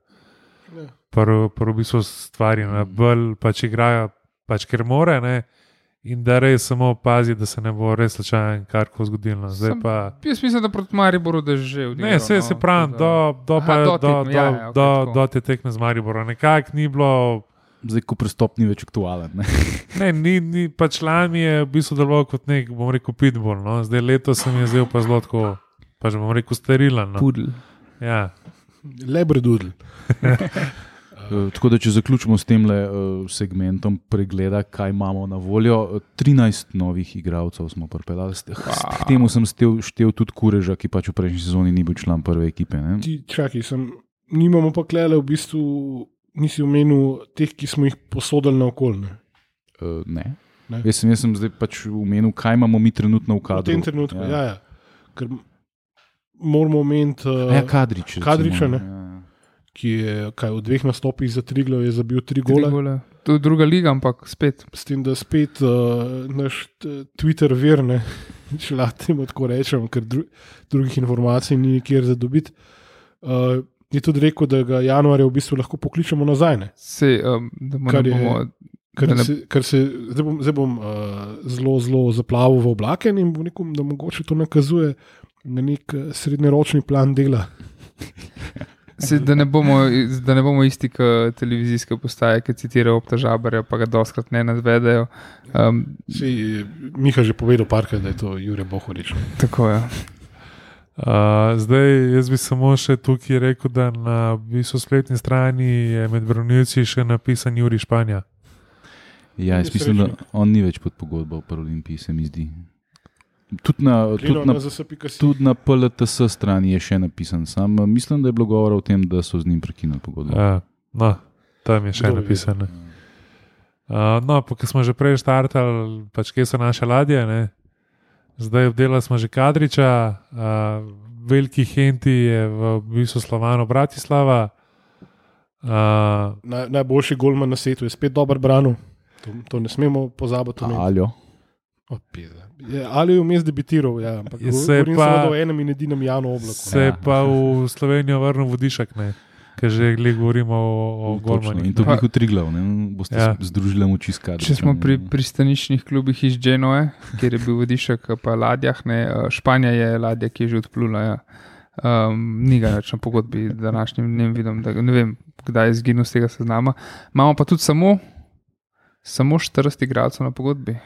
Ja. Prvo v bistvu stvari, ne bolj pač igrajo, pač ker more, ne. In da res samo pazi, da se ne bo res slučajno karkoli zgodilo. Zdaj Sam- pa. Jaz mislim, da proti Mariboru, da je že Ne, odigral, vse no, se pravi, do, do, Aha, pa, do do, do, tekme, ja, ja, okej, do, tako. do te tekme z Mariborom. Nekako ni bilo Zdaj, ko prestop ni več aktualen. Ne. Ne, ni, ni pač lani je v bistvu deloval kot nek, bom rekel, pitbull. No? Zdaj letos se mi je zdel pa zelo tako, pač bom rekel, sterilen. No? Pudel. Ja. Lebredudl. Uh, tako da, če zaključimo s tem uh, segmentom pregleda, kaj imamo na voljo. eh, 13 novih igralcev smo pripeljali. S- Wow. K temu sem štel, štel tudi Kureža, ki pač v prejšnji sezoni ni bil član prve ekipe. Ne? Ti čakaj, sem, nimamo pa klele v bistvu. Nisi omenil teh, ki smo jih posodili na okolje. Uh, ne. Ne. Jaz, sem, jaz sem zdaj pač omenil, kaj imamo mi trenutno v V kadru. tem trenutku, ja, ja. ja. Ker moramo omeniti, A uh, Ja, kadrič. recimo. Kadriča, ne. Ja. Ki je kaj, v dveh nastopih za tri glave zabil tri Tri gole. gole. To je druga liga, ampak spet. S tem, da spet uh, naš t- Twitter vir, ne, če lahko tako rečem, ker dru drugih informacij ni nikjer za dobiti. Uh, je tudi rekel, da ga januarja v bistvu lahko pokličemo nazaj. Ne. Se, um, da mu Kar je- bomo. Da ne- se, ker se, zdaj bom, zdaj bom uh, zelo, zelo zaplavil v oblake in bom rekel, da mogoče to nakazuje na nek eh, srednjeročni plan dela. Se, da, ne bomo, da ne bomo isti kot televizijske postaje, ki citirajo obtažabarja, pa ga doskrat ne nadvedejo. Um, Sej, Miha že povedal parkrat, da je to Jure Bohorič. tako je. Uh, zdaj, jaz bi samo še tukaj rekel, da na v bistvu spletni strani je med branilci še napisan Juri Španja. Ja, jaz Je mislim, da on ni več pod pogodbo v Paralimpiji, se mi zdi. Tudi na, tudi na, na tudi na PLTS strani je še napisan. Sam mislim, da je bilo govora o tem, da so z njim prekinili pogodbo. Ja, no, tam je še Kdo ve. napisano. Uh, no, pa ko smo že prej štartali, pač kje so naše ladje, ne? zdaj obdelali smo že Kadriča, uh, veliki Henti je v bistvu Slovano Bratislava. Uh, Naj, najboljši golman na svetu je spet dober branil. To, to ne smemo pozabiti. Aljo. O, pizda. Je, ali je vmes debitiral, ja, ampak Je se govorim pa- o enem in edinem Janu Oblaku. se je Ja. pa v Slovenijo vrnil vodišek, ker že glede govorimo o, o Točno, Golmanu. In to bi kot triglav, ne boste Ja. združili moči skati. Če smo pri pristaničnih klubih iz Genoe, kjer je bil vodišek, pa ladjah, ne, eh, Španija je ladja, ki je že odplula. Ja. Um, ni ga več na pogodbi, današnjim dnem vidim, da ne vem, kdaj je izginil z tega seznama. Imamo pa tudi samo, samo 40 igralcev na pogodbi.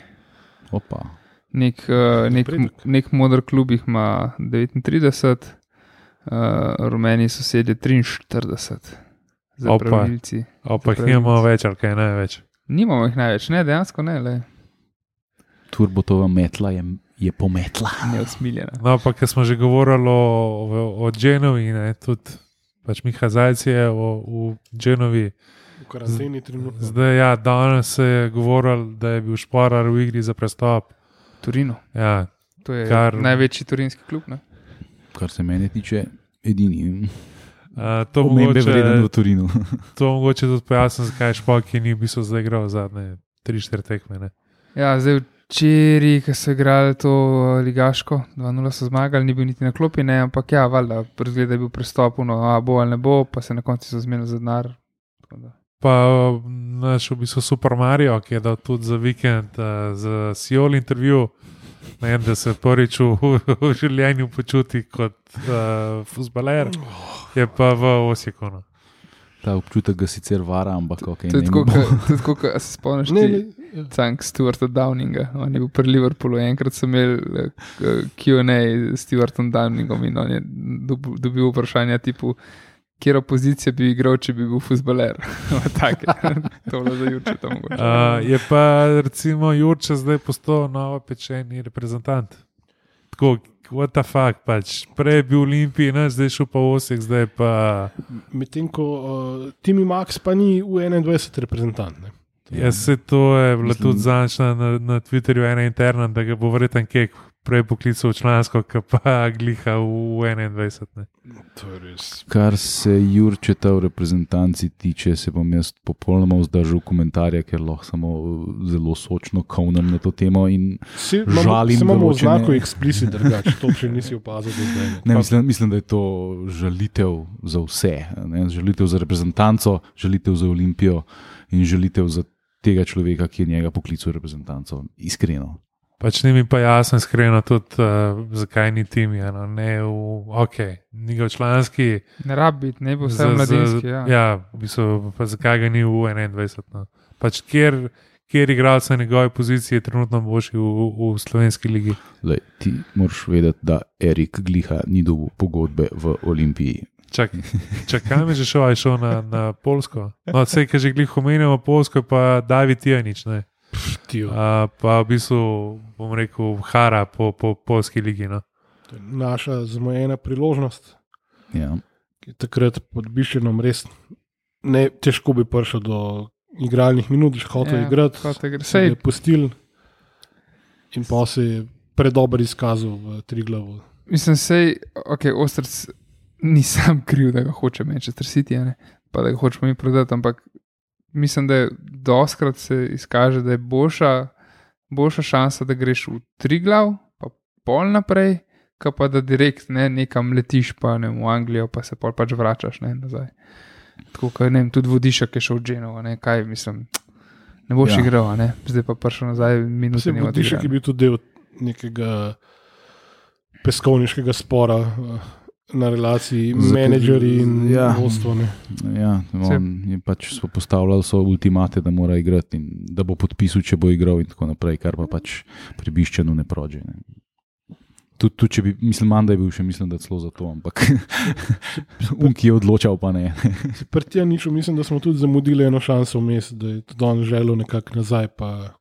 Opa. Nek, uh, nek, nek modr klub jih ima 39, uh, rumeni sosedje 43, za Opa. pravilci. Pa jih nimamo več, ali kaj ne več. Nimamo jih največ, ne, dejansko ne, le Turbotova metla je, je pometla. neusmiljena. No, pa ker smo že govorili o, o, o Genovi, ne, tudi pač Miha Zajc je o, v Genovi. V karanteni trenutno. Zdaj, ja, danes se je govorilo, da je bil šporar v igri za prestop. Turino. Ja, To je Kar- največji turinski klub. Ne? Kar se mene tiče, edini. uh, to, Omembe vreden v mogoče, Turinu. to mogoče tudi pojasnim, zakaj Špok, ki ni v bistvu zdaj igral zadnje 3-4 tekme. Ne. Ja, zdaj včeraj, ki so igrali to eh, ligaško, 2-0 so zmagali, ni bil niti na klopi, ne, ampak ja, valjda, prezgled je bil prestop, no, a bo ali ne bo, pa se na koncu so zmenili za denar. Tako da. Pa naš v bistvu Super Mario, ki je dal tudi za vikend uh, za Siol intervju. Ne, da se prvič v, v življenju počuti kot uh, futbaler, je pa v Osijeku. No. Ta občutek ga sicer vara, ampak ok. To je tako, kot- se spomniš, Ne, ti. Cank Stuarta Downinga. On je bil pri Liverpoolu, enkrat so imeli eh, QA s Stuartom Downingom in on je dob- dobil vprašanja tipu, kjer opozicija bi igral, če bi bil futbaler. To je bilo za juče tam mogoče. Uh, je pa recimo Jurča zdaj postal novo pečeni reprezentant. Tako, what the fuck, pač. Prej je bil v Olimpiji, ne, zdaj šel pa v Osijek, zdaj pa. Medtem ko uh, Timi Max pa ni v 21 reprezentant. Ne. Ja, se to je bilo tudi zančna na, na Twitterju, ena interna, da ga bo verjetno kek prej poklical člansko, ki pa gliha v 21. Ne. To je res. Kar se Jurčeta v reprezentanci tiče, se bom jaz popolnoma vzdržal komentarja, ker lahko samo uh, zelo sočno kovnem na to temo. Imamo, Žalim se imamo določene- oznako explicit, drugače to še nisi opazil ne. mislim, mislim, da je to žalitev za vse. Ne? Žalitev za reprezentanco, žalitev za Olimpijo in žalitev za tega človeka, ki je njega poklical v reprezentanco. Iskreno. Pač ni mi pa jasno, iskreno, tudi uh, zakaj ni tim, ja, no, ne v, ok, ni ga članski. Ne rabi biti, ne bo vse mladinski. Ja. ja, v bistvu, pa zakaj ga ni v 21. No. Pač kjer, kjer igralec na njegovi poziciji je trenutno boljši v, v, v slovenski ligi. Lej, ti moraš vedeti, da Erik Gliha ni dobil pogodbe v Olimpiji. Čak, čakaj, mi že šel, a je šel na, na Polsko. No, vse, ki že glih omenjamo Polsko, je pa David Tijanič. Ne. Tijo. A, pa v bistvu, bom rekel, hara po, po polski ligi. No. To je naša zmojena priložnost, Ja. takrat pod Bišenom res ne, težko bi prišel do igralnih minut, že hotel ja, igrati. se je pustil in pa se je predober izkazal v Triglavu. mislim, sej, ok, ostrc ni sam kriv, da ga hoče Manchester City, a ne, pa da ga hočemo mi prodati, ampak mislim, da je doskrat se izkaže, da je boljša, boljša šansa, da greš v Triglav, pa pol naprej, ka pa da direkt ne, nekam letiš, pa ne v Anglijo, pa se pol pač vračaš ne, nazaj. Tako, kot ne vem, tudi vodišek je šel v Genovo, ne, kaj mislim. Ne boš Ja. igral, ne? zdaj pa prišel nazaj, Vse ne Vodišek je bil tudi del nekega peskovniškega spora na relaciji menedžerji in ja. vodstvo. ne. Ja, on je pač so postavljali so ultimate, da mora igrati in da bo podpisal, če bo igral, in tako naprej, kar pa pač pri Biščanu ne prođe. Ne. Tudi, tudi če bi, mislim, manj, da je bil še, mislim, da celo za to, ampak Unki je odločal, pa ne. Se Pri Tijaniču mislim, da smo tudi zamudili eno šanso vmes, da je tudi on želel nekako nazaj. Pa,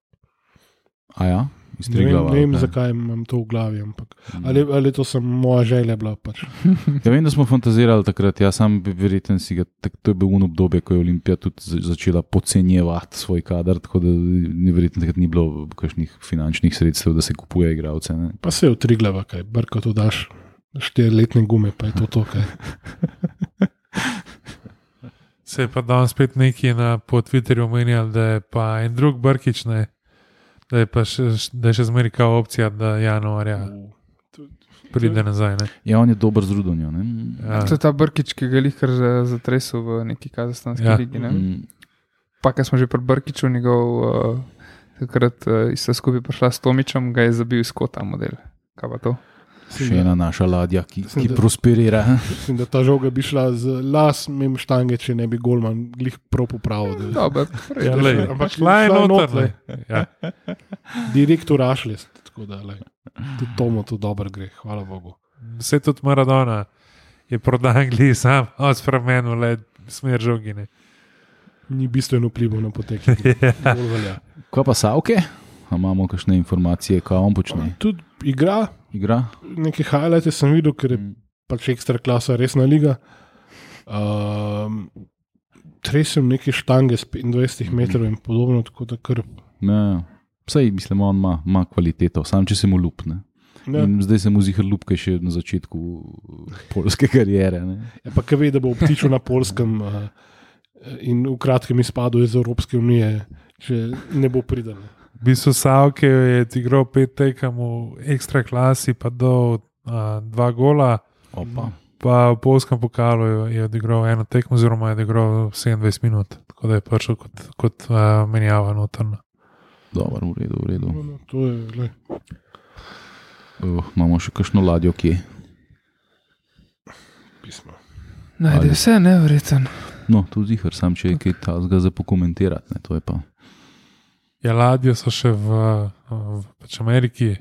A ja, iz Ne vem, Triglava. ne vem zakaj imam to v glavi. Ampak. Mm. Ali, ali to sem moja želja bila. Pač. Ja, vem, da smo fantazirali takrat, jaz sam bi verjeten si ga, tak, to je bilo ono obdobje, ko je Olimpija tudi za- začela podcenjevati svoj kader, tako da ni verjetno takrat ni bilo kakšnih finančnih sredstev, da se kupuje igralce. Ne. Pa se je utriglava, kaj brko to daš. Štiriletne gume, pa je to to. Kaj. Se je pa danes spet neki na po Twitterju omenjal, da je pa en drug Brkič, ne, da je še, da je še zmeraj kao opcija, da januarja pride nazaj. Ne. Ja, on je dober z rudonjo. ne. Ja. To je ta brkič, ki ga je lihkar zatresel v neki kazahstanski Ja. ligi. Ne? Mm, Pa, ker smo že pri Brkiču, njegov, uh, takrat uh, sta skupaj prišla s Tomičem, ga je zabil iz kota model. Kaj pa to? Še ena naša ladja, ki, Mislim, ki da- prosperira. Mislim, da ta žoga bi šla z las, mem štange, če ne bi golman glih prav popravil. da- Ja, da- lej, ampak šla je noter. Ja. Direktor Ašles. Tako da, lej. tudi Tomo to dobro gre, hvala Bogu. Vse tudi Maradona je prodal Angliji sam, od spremenil le smer žogine. Ni bistveno vplival na potek. Ja. Kaj pa Savke? A imamo kakšne informacije, kaj on počne? Tudi igra, Igra? neke highlighte sem videl, ker je Mm. pač ekstra klasa, resna liga. Um, Tresem neke štange z 25 metrov in podobno, tako da kar. Ne, Vsej, mislim, on ima, ima kvaliteto, sam če se mu lupne. Ne, In zdaj se mu zihar lupke še na začetku polske kariere. Ne? ja, pa kaj ve, da bo obtičal na polskem uh, in v kratkem izpadel iz Evropske unije, če ne bo pridem. V bistvu Savke je igral pet tekem v ekstra klasi, pa do a, dva gola, Opa. pa v polskem pokalu je, je odigral eno tekmo, oziroma je odigral 27 minut, tako da je prišel kot, kot a, menjava notrna. Dobro, v redu, v redu. No, no, to je. Uh, imamo še kakšno ladjo, ki je. pismo. Najde Ali- vse nevreten. No, tu zihar, sam če je kaj tazga za pokomentirati. Ne, to je pa. Ja, ladje so še v, v pač Ameriki,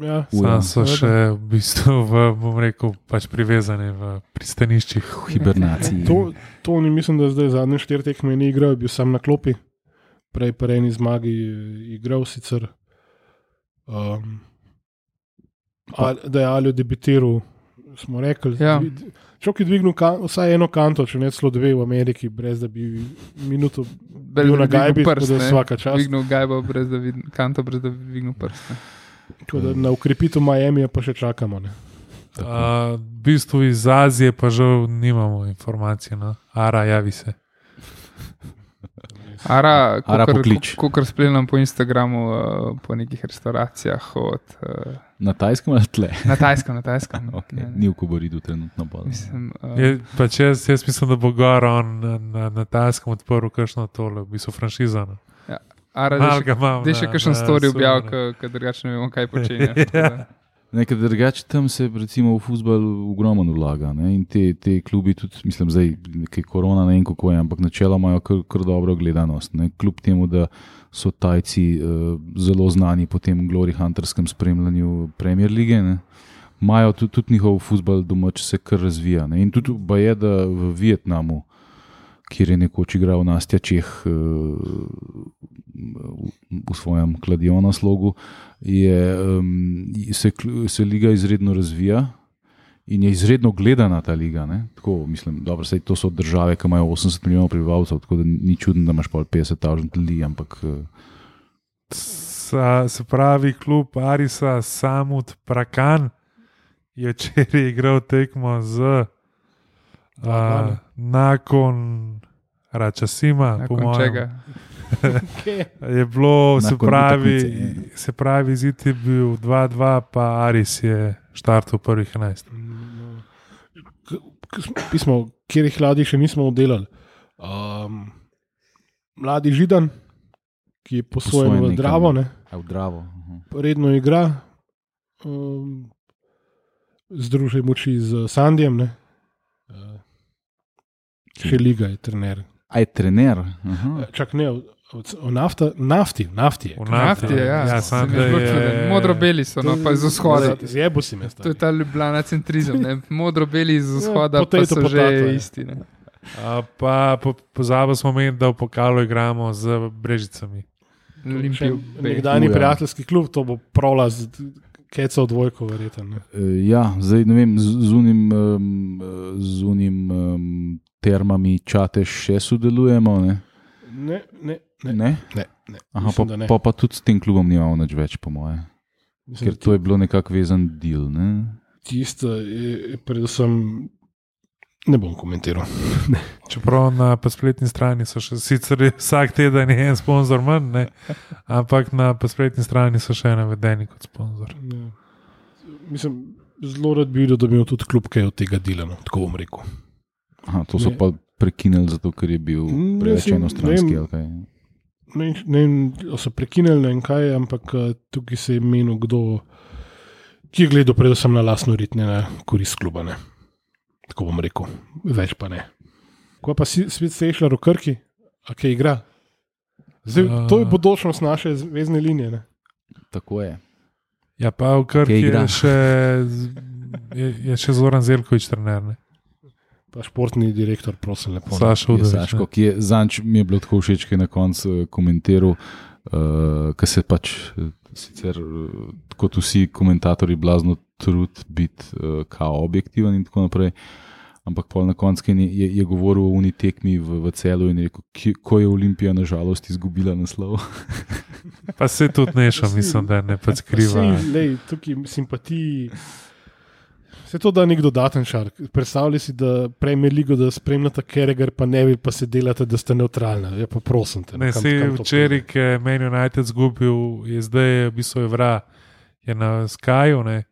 Ja, sam so še v bistvu, v, bom rekel, pač privezani v pristaniščih. V hibernaciji. To, to ni, mislim, da zdaj zadnje štiri tekme ni igral, bil sam na klopi, prej pa eni zmagi igral sicer. Um, ali, da je ali debitiral, smo rekli. Ja. Čok je dvignil kan, vsaj eno kanto, če ne celo dve v Ameriki, brez da bi minuto Brez bil da na bi dvignil gajbi, tako prst, da ne. vsaka čas. Dvignil gajbo, brez da vidim kanto, brez da bi dvignil prst. da Na ukrepitev Miami pa še čakamo. Ne? Uh, v bistvu iz Azije pa žal nimamo informacij. No? Ara, javi se. Ara, Ara kakor- poklič. Kakor spremljam po Instagramu, uh, po nekih restauracijah, od, uh, Na tajskem ali tle? na Tajskem, na Tajskem. Okay. Ne, ne. Ni v Koboridu trenutno. Pa. Mislim, uh, Je, pač jaz, jaz mislim, da bo Gor on na, na, na Tajskem odprl kakšno tole, v bistvu franšizo. No? Ara, Malo da še, ga imam. da še kakšen story sumu, objav, ne. ker drugače ne vemo, kaj tako da- Nekaj drugače tam se recimo v futbol ogromno vlaga ne? in te, te klubi tudi, mislim, zdaj nekaj korona, ne vem kako je, ampak načeloma imajo kar, kar dobro gledanost. Ne? Kljub temu, da so Tajci uh, zelo znani po tem Glory Hunterskem spremljanju Premier lige, imajo tudi, tudi njihov futbol domač se kar razvija. Ne? In tudi je, da v Vietnamu, kjer je nekoč igral Nastja Čeh uh, v, svojem kladionu slogu, je, um, se, se liga izredno razvija in je izredno gledana ta liga. ne. Tako, mislim, dobro, saj to so države, ki imajo 80 milijonov prebivalcev, tako da ni čudno, da imaš pol 50 tisoč ljudi, ampak eh, Sa, se pravi, klub Arisa Samut Prakan je včeraj igral tekmo z uh, Nakon Račasima, po Nakon mojem. čega? Je bilo, se pravi, utakmice, se pravi, zid je bil 2-2, pa Aris je štartal prvih 11. Pismo, kjer jih ladij še nismo oddelali. Um, mladi Židan, ki je posvojen Posojen v. Dravo, ne, a v Dravo. aha. redno igra, um, združuje moči z Sandijem, ne. Uh, še liga je trener. A je trener? Aha. Čak ne, o nafta, nafti, nafti je. V Nafti je, ja. ja da je. Modro-beli so, no, pa iz vzhoda. Zjebo si me. To je ta ljubljena centrizem, ne? modro-beli iz vzhoda, Ja, pa so že potato, ja. isti. Ne? A, pa po, pozabil smo meniti, da v pokalu igramo z Brežicami. Nekdani prijateljski klub, to bo prola z keco dvojko, verjetno. ne. Eh, Ja, zdaj ne vem, z, unim, um, z unim um, termami čateš še sodelujemo. Ne? Ne, ne, ne. Ne? ne, ne. Aha, Mislim, pa, ne. pa, pa tudi s tem klubom nimamo nič več, po moje. Mislim, Ker to je bilo nekako vezan del. Ne? Tisto je je predvsem. Ne bom komentiral. Čeprav na spletni strani so še, sicer je vsak teden je en sponzor manj, ne, ampak na spletni strani so še navedeni kot sponzor. Ne. Mislim, zelo rad bi videl, da bi imel tudi klub kaj od tega delano, tako bom rekel. Aha, to so Ne. pa prekinili, zato ker je bil preveč enostranski. ne vem. Ne, ne so prekinili vem kaj, ampak eh, tukaj se je menil, kdo ki je gledal predvsem na lastno rit, ne na korist kluba. Ne. Tako bom rekel, več pa ne. Ko pa si svet sešljar v Krki, a kaj igra? Zdaj, A. to je bodočnost naše zvezdne linije. Ne. Tako je. Ja, pa v Krki je še, je, je še Zoran Zelkovič, trener. Ne? Pa športni direktor, prosim, lepo. ne. Saša Je Udovič. Saško, ki je zanč mi je bilo tako všeč, ki je na koncu eh, komentiral, uh, ker se pač eh, sicer kot vsi komentatorji blazno trud biti uh, kao objektiven in tako naprej. Ampak pol na koncu je, je, je govoril o uni tekmi v, v celu in je rekel, ki, ko je Olimpija nažalost izgubila naslov. Pa se tudi nešam, mislim, da ne pač skriva. Sej, lej, tukaj simpatiji. Vse to da nek dodaten šar. Predstavljaj si, da prejme ligo, da spremljate Keregar, pa ne vi pa se delate, da ste neutralni. Ja, pa prosim te. Ne, kam- se kam to včeraj, ki je meni United zgubil, je zdaj v bistvu Evra, je na Skyju ne,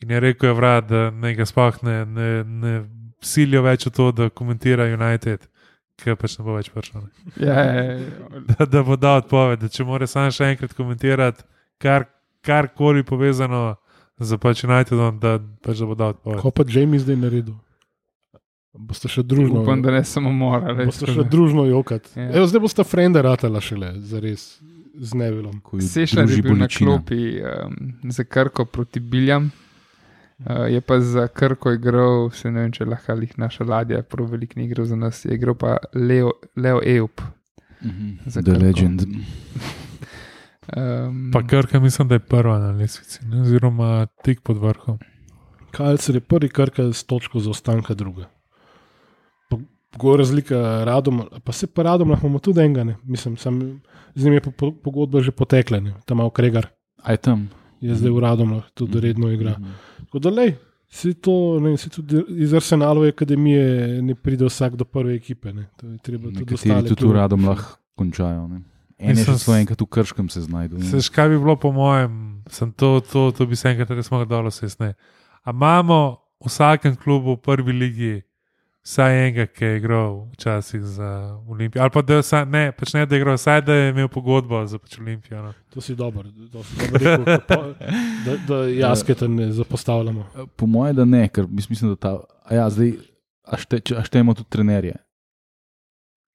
in je rekel Evra, da ne ga sploh ne, ne, ne silijo več v to, da komentira United, ker pač ne bo več prišel. ne. Ja, ja, ja. Da, da bo dal odpoved, da če mora sam še enkrat komentirati kar, karkoli povezano z pač Unitedom, da, pač, da bo dal odpoved. Ko pa Jamie zdaj naredil? Boste še družno. Upam, da ne samo mora. Boste še da- družno jokati. Ja. Evo, zdaj boste frende ratela šele, zares, z nevilom. ko ju Sešljar je bil na klopi um, za Krko proti Biljam. Uh, je pa za Krko igral, se ne vem, če lahko jih naša ladja, prav velik ni igral za nas, je igral pa Leo, Leo Eup. Mhm. Za The Krko. Legend. Um, Pa Krka mislim, da je prva na lestvici, ne, oziroma tik pod vrhom. Kalcer je prvi krka s točko zaostanka druga. Pogoj razlika radom, pa se pa radom lahko imamo tudi enega, ne. mislim, sam, z njim je po, po, pogodba že potekla, ne. tam malo kregar. Aj tam. Je zdaj v radom, tudi redno igra. Mhm. Tako da, lej, si to, ne, si tudi iz Arsenalove akademije ne pride vsak do prve ekipe. Ne. To je treba tudi Nekateri tudi klube uradom upoštevati. lahko končajo. Ne? Ene Mislim, še so enkrat v krškem se znajdu. ne. Seš, kaj bi bilo po mojem, sem to, to, to bi se enkrat res mogel dolo sesne. A imamo v vsakem klubu v prvi ligi vsaj enega, ki je igral včasih za Olimpijo. Ali pa da, vsaj, ne, pač ne, da je igral, vsaj da je imel pogodbo za pač Olimpijo. No. To si dober, to si dober rekel, po- da, da jaskete ne zapostavljamo. Po mojem, da ne, ker mis- mislim, da ta. A ja, zdaj, a, šte, če- a štejemo tudi trenerje.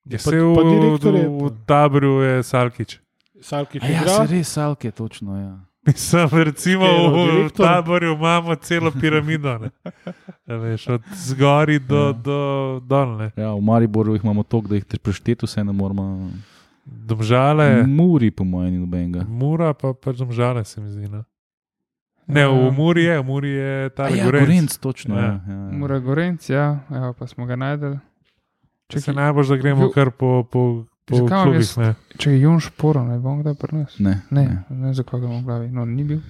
Je Pa- se pa v, direktor je v, v taboru je Salkič. Salkič A ja, igra, se res, salke, točno. Ja. Mislim, recimo v, v taboru imamo celo piramido. ne. A Veš, od zgori do, Ja. do dol. ne. Ja, v Mariboru jih imamo toliko, da jih prešteti vse ne moramo. Domžale. Muri, po mojem, ni nobenega. Mura pa pač domžale, se mi zdi. No. Ne, v Muri je, v Muri je ta ja, Gorenc. Gorenc, točno. Ja. Ja. Ja, ja. Mora Gorenc, ja, evo, pa smo ga najdel. Če se najbolj, da gremo Bil- kar po, po, po klubih. jaz- Ne. Če je Jon Šporo, ne bom kdaj pri nas. Ne, Ne, ne, ne za koga v glavi, no ni bil.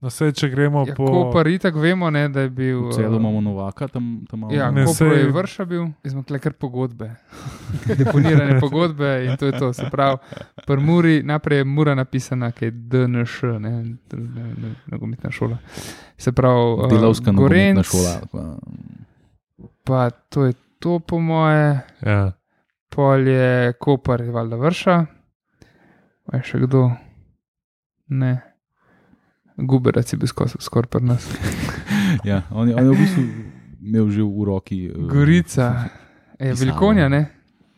No, vse, če gremo Ja, po. Kopar itak vemo, ne, da je bil. Celo eh, imamo novaka, tam, tam imamo. Ja, Ne, Koper je sej- vrša bil, smo tle kar pogodbe. Deponirane pogodbe in to je to. Se pravi, pri Muri, naprej je Mura napisana, ki je DNŠ, ne, ne, ne, nogometna šola. Se pravi, eh, Delavska nogometna Gorenc, šola. pa- Pa to je to, po moje, Ja. pol je Kopar, je valjda vrša. Je še kdo? Ne. Guberac je bil skos- skoraj pri nas. Ja, on, je, on je v bistvu imel že v roki. eh, Gorica, je velikonja, ne?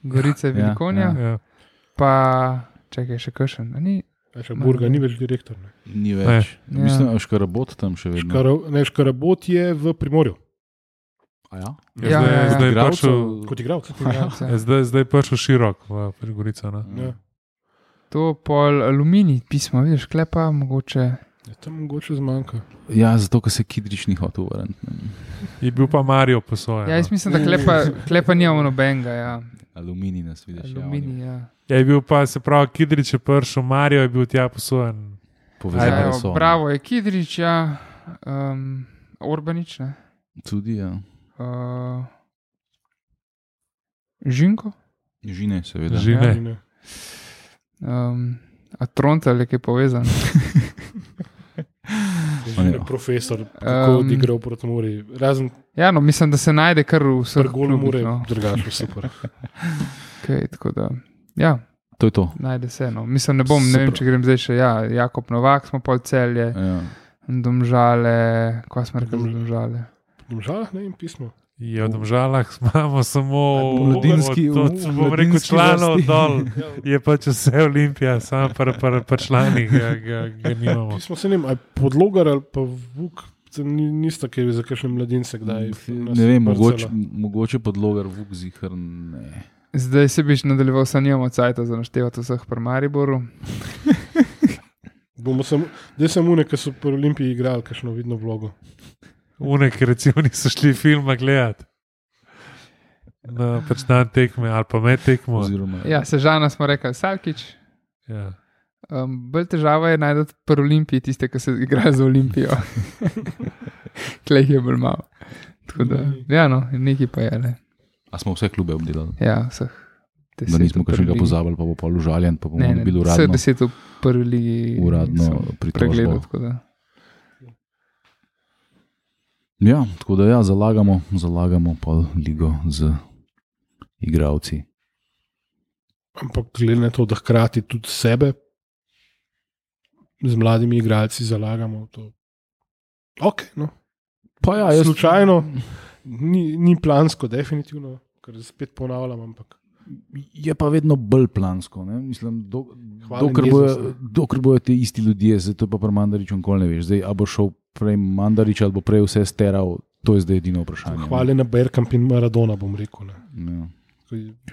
Gorica je Ja, velikonja. ja. Ja. Pa, čakaj, še kakšen. a Ni, še Burga ni več direktor. Ne. Ni več. Ja. Mislim, da je škarabot tam še vedno. Škaro, ne, Škarabot je v Primorju, ja? Ja, Ja, zdaj, ja, ja. zdaj, je prišel, kot igralec. ja. ja, zdaj, zdaj je prišel širok v Gorico. No. Ja. To pol aluminij, pismo, vidiš, klepa, mogoče. Je tam mogoče zmanjka. Ja, zato, ker se Kidrič ni hotel vrniti. Je bil pa Marijo posojen. Ja, jaz mislim, da klepa, klepa nima nobenega. Ja. Aluminij nas vidiš. ja, on je Aluminij, ja. Ja, je bil pa, se pravi, Kidrič je prišel, Marijo je bil tja posojen. Povezani Ja, so. ja, bravo je Kidrič, ja. Um, Orbanič, ne. Tudi, ja. Uh, Žinko. Žine, seveda. Žine. Ja, Ne. ne. Um, a Trontel je kaj povezan. On je- profesor, kako Um, odigral proti Muri. Razen Ja, no, mislim, da se najde kar v vseh klubih. No. drugače super. Okay, tako da, ja, To je to. najde se. No. Mislim, ne bom, Se ne vem, če grem zdaj še. Ja, Jakob Novak smo pol celje, Ja. domžale, ko smo rekli, domžale. Domžalah ne in pismo. Je v državah, imamo samo Mladinski- to, v bom rekel, članov vrsti. dol. Je pač vse Olimpija, samo pa, pa, pa člani ga, ga, ga nimamo. Pismo se ne vem, ali podlogar ali pa vuk. to ni- Nista kaj za kakšne mladince, kdaj. nas Ne vem, mogoče, mogoče podlogar vuk zihar. Ne. Zdaj se biš nadaljeval, sa nimamo cajta za naštevati vseh pri Mariboru. Bomo samo, zdaj samo nekaj, ki so pri Olimpiji igrali, kakšno vidno vlogo. Unek, recimo, niso šli filma gledati. No, pač dan tekme ali pa med tekmo. Oziroma, Ja, Sežana smo rekli, Salkič. Ja. Um, bolj težava je najti pri Olimpiji tiste, ki se igrajo za Olimpijo. Klej je bolj malo. Tako da, ja, no, nekaj pa je. Ne. A smo vse klube obdelali? Ja, vseh. Da nismo prvi kakšnega ligi. pozabili, pa bo pol užaljen, pa bomo Ne, ne, vse uradno, deset v prvi ligi. uradno sem pritožbo. pregledal. tako da. Ja, tako da ja, zalagamo, zalagamo pol ligo z igravci. Ampak glede na to, da hkrati tudi sebe z mladimi igralci zalagamo. To... Ok, no. Pa ja, Ja, Slučajno, ni, ni plansko, definitivno, ker spet ponavljam, ampak Je pa vedno bolj plansko. Ne? Mislim, do, dokler, bojo, dokler bojo ti isti ljudje, zdaj to pa pri Mandariču nikoli ne veš. Zdaj, a bo šel prej Mandarič ali bo prej vse steral, to je zdaj edino vprašanje. hvala na Berkamp in Maradona, bom rekel. Ne. Ja.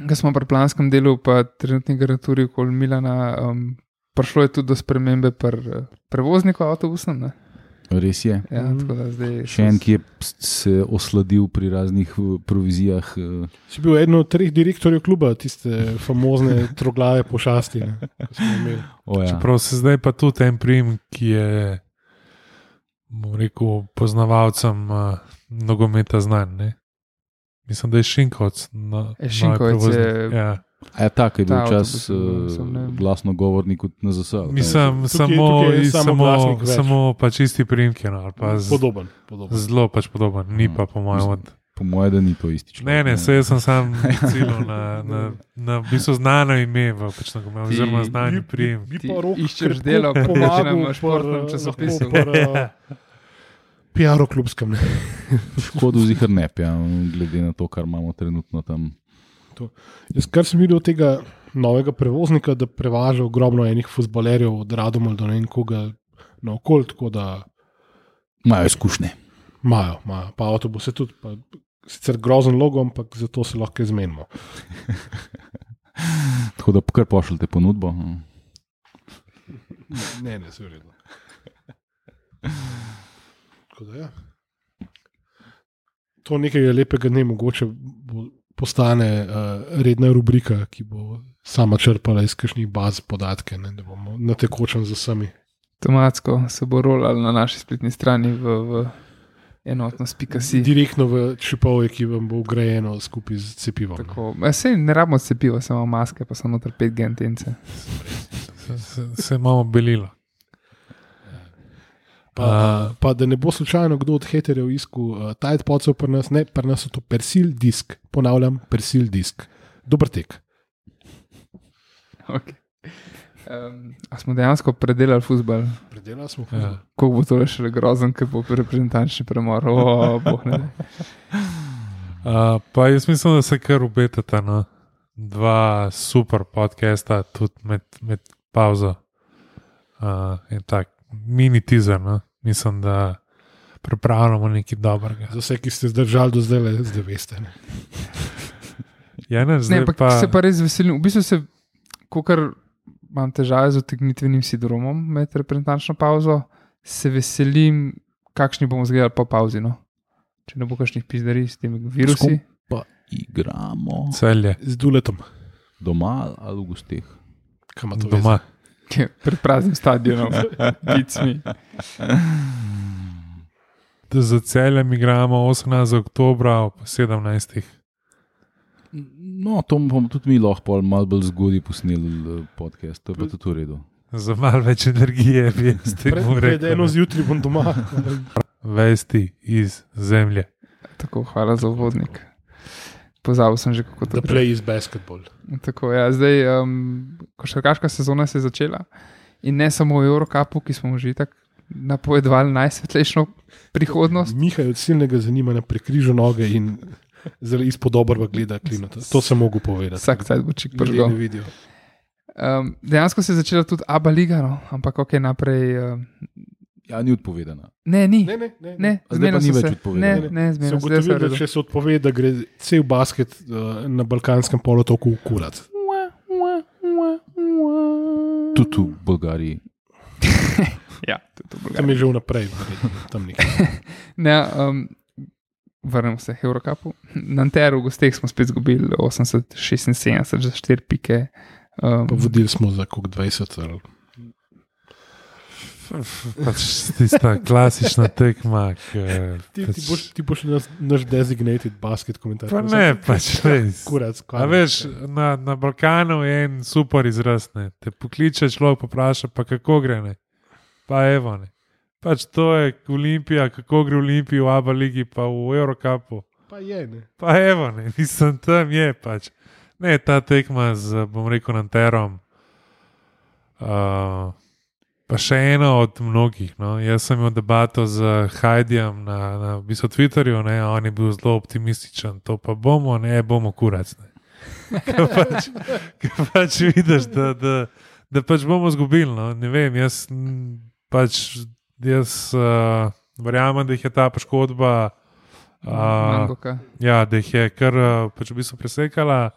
Ko smo pri planskem delu, pa trenutni garnituri okoli Milana, um, prišlo je tudi do spremembe pri eh, prevozniku avtobusnem. Ne? Res je. Ja, Mhm. tako da zdaj Še en, ki je se osladil pri raznih eh, provizijah. eh, Si bil eden od treh direktorjev kluba, tiste famozne troglave pošasti, ne, ja. Čeprav se zdaj pa tudi en prim, ki je, bom rekel, poznavalcem uh, nogometa znan. Ne? Mislim, da je Šinkovc. No, Je Šinkovec je- Ja. A je tako, je bil ne uh, glasno govornik od NZS. Mislim, Tukaj- samo, tukaj je samo samo, samo pač isti primki. No, ali pa z, Podoben. podoben. zelo pač podoben, ni Mm. pa po mojem. Od, Po mojem, da ni to isti človek. ne, ne, se jaz sem sam ciljal na, na, na v bistvu znano ime, v pač nogometu, Ti- oziroma znani prim. Bi Ti pa rok iščeš delo, kot v pri, športnem časopisu. pri, eh, PR-u klubskem. Ne. Škodo zihar ne, ja, glede na to, kar imamo trenutno tam. Jaz, kar sem videl od tega novega prevoznika, da prevaža ogromno enih futbolerjev od Radomel do ne koga naokol, tako da Imajo izkušnje. imajo, imajo. Pa avtobuse tudi. Pa, sicer grozen logo, ampak zato se lahko izmenimo. Tako da kar pošljete ponudbo. Ne, ne, se vredno. Tako da ja. To nekaj lepega ne mogoče bo, postane uh, redna rubrika, ki bo sama črpala iz kakšnih baz podatke, ne, da bomo na tekočem z vsemi. Avtomatsko se bo rolal na naši spletni strani v, v enotnost.si. Direktno v čipovje, ki vam bo ugrajeno skupaj z cepivom. ne. Tako, eh, sej ne rabimo cepiva, samo maske, pa samo noter 5G antence. Se, se, se imamo belilo. Pa, pa da ne bo slučajno kdo od heterjev iskal uh, Tide Podsov pri nas, ne, pri nas so to Persil disk, ponavljam, Persil disk. Dober tek. Okay. Um, a smo dejansko predelali futbol? Predelali smo. Ja. Kako bo to še grozen, ker bo reprezentančni premor? O, boh ne. Uh, pa jaz mislim, da se kar obetata no? dva super podcasta, tudi med, med pauzo. Uh, in tak mini teaser, no? mislim, da pripravljamo nekaj dobrega. Za vse, ki ste zdržali do zdaj, le zdaj veste. Ne. Ja, ne, Ne, zdaj ampak pa, se pa res veselim. V bistvu se, kar imam težave z otegnitvenim sindromom med reprezentančno pauzo, se veselim, kakšni bomo zgledali po pauzi. No? Če ne bo kakšnih pizdarij s temi virusi. Pa igramo Celje, Z duletom, doma ali v gosteh. kam to doma. Pred praznim stadionom, picmi. Da Za celjem igramo 18. oktober, ob 17. No, to bomo tudi mi lahko pol malo bolj zgodaj posneli eh, podcast, to je pa tudi v redu. Za malo več energije bi jaz Pred, temu pred eno rekel. zjutraj bom doma. Vesti iz zemlje. Tako, hvala za uvodnik. Pozabil sem že, kako to gre. play is basketball. Tako, ja, zdaj, um, košarkaška sezona se je začela in ne samo v Eurocapu, ki smo že tako napovedovali najsvetlejšo prihodnost. Mihaj od silnega zanimanja prekriža noge in zelo izpod obrva gleda klinota. To sem mogel povedati. Vsak cajt bo čik pržgal. ne vidijo. Um, dejansko se je začela tudi Abba Liga, no? ampak ok, naprej. Um, Ja, ni odpovedana. ne, ni. Ne, ne, ne. Ne, zdaj pa ni več se. odpovedano. Ne, ne, Se zmenil sem ugotovil, da se. če se odpove, da gre cel basket uh, na balkanskem polotoku v kurac. Tudi v Bolgariji. Ja, to je to Tam je že vnaprej, tam nekaj. Ne, um, vrnemo se k Eurocapu. Na Anteru v gosteh smo spet izgubili 80-76 za 4 pike. Um, Pa vodili smo za kog 20. Ali. Pač tista klasična tekma. Ki, Ti, pač, ti, boš, ti boš naš, naš designated basket komentar. Pa ne, pač res. Kurac, A veš, na, na Balkanu je en super izraz. Ne. Te pokliče človek, popraša, pa kako gre. Ne. Pa evo. Ne. Pač to je Olimpija, kako gre Olimpija v Abu Leiji, pa v Eurocapu. Pa je, ne. Pa evo, ne. mislim, tam je pač. Ne, ta tekma z, bom rekel, Nanterom. Uh, pa še ena od mnogih. No. Jaz sem imel debato z Hajdijem na, na v bistvu Twitterju, ne, on je bil zelo optimističen. To pa bomo, ne bomo kurac. Ne. Ker pač, ker pač vidiš, da, da, da pač bomo izgubili. No. Ne vem, jaz pač jaz uh, verjamem, da jih je ta poškodba. Uh. Ja, da jih je kar eh, pač v bistvu presekala,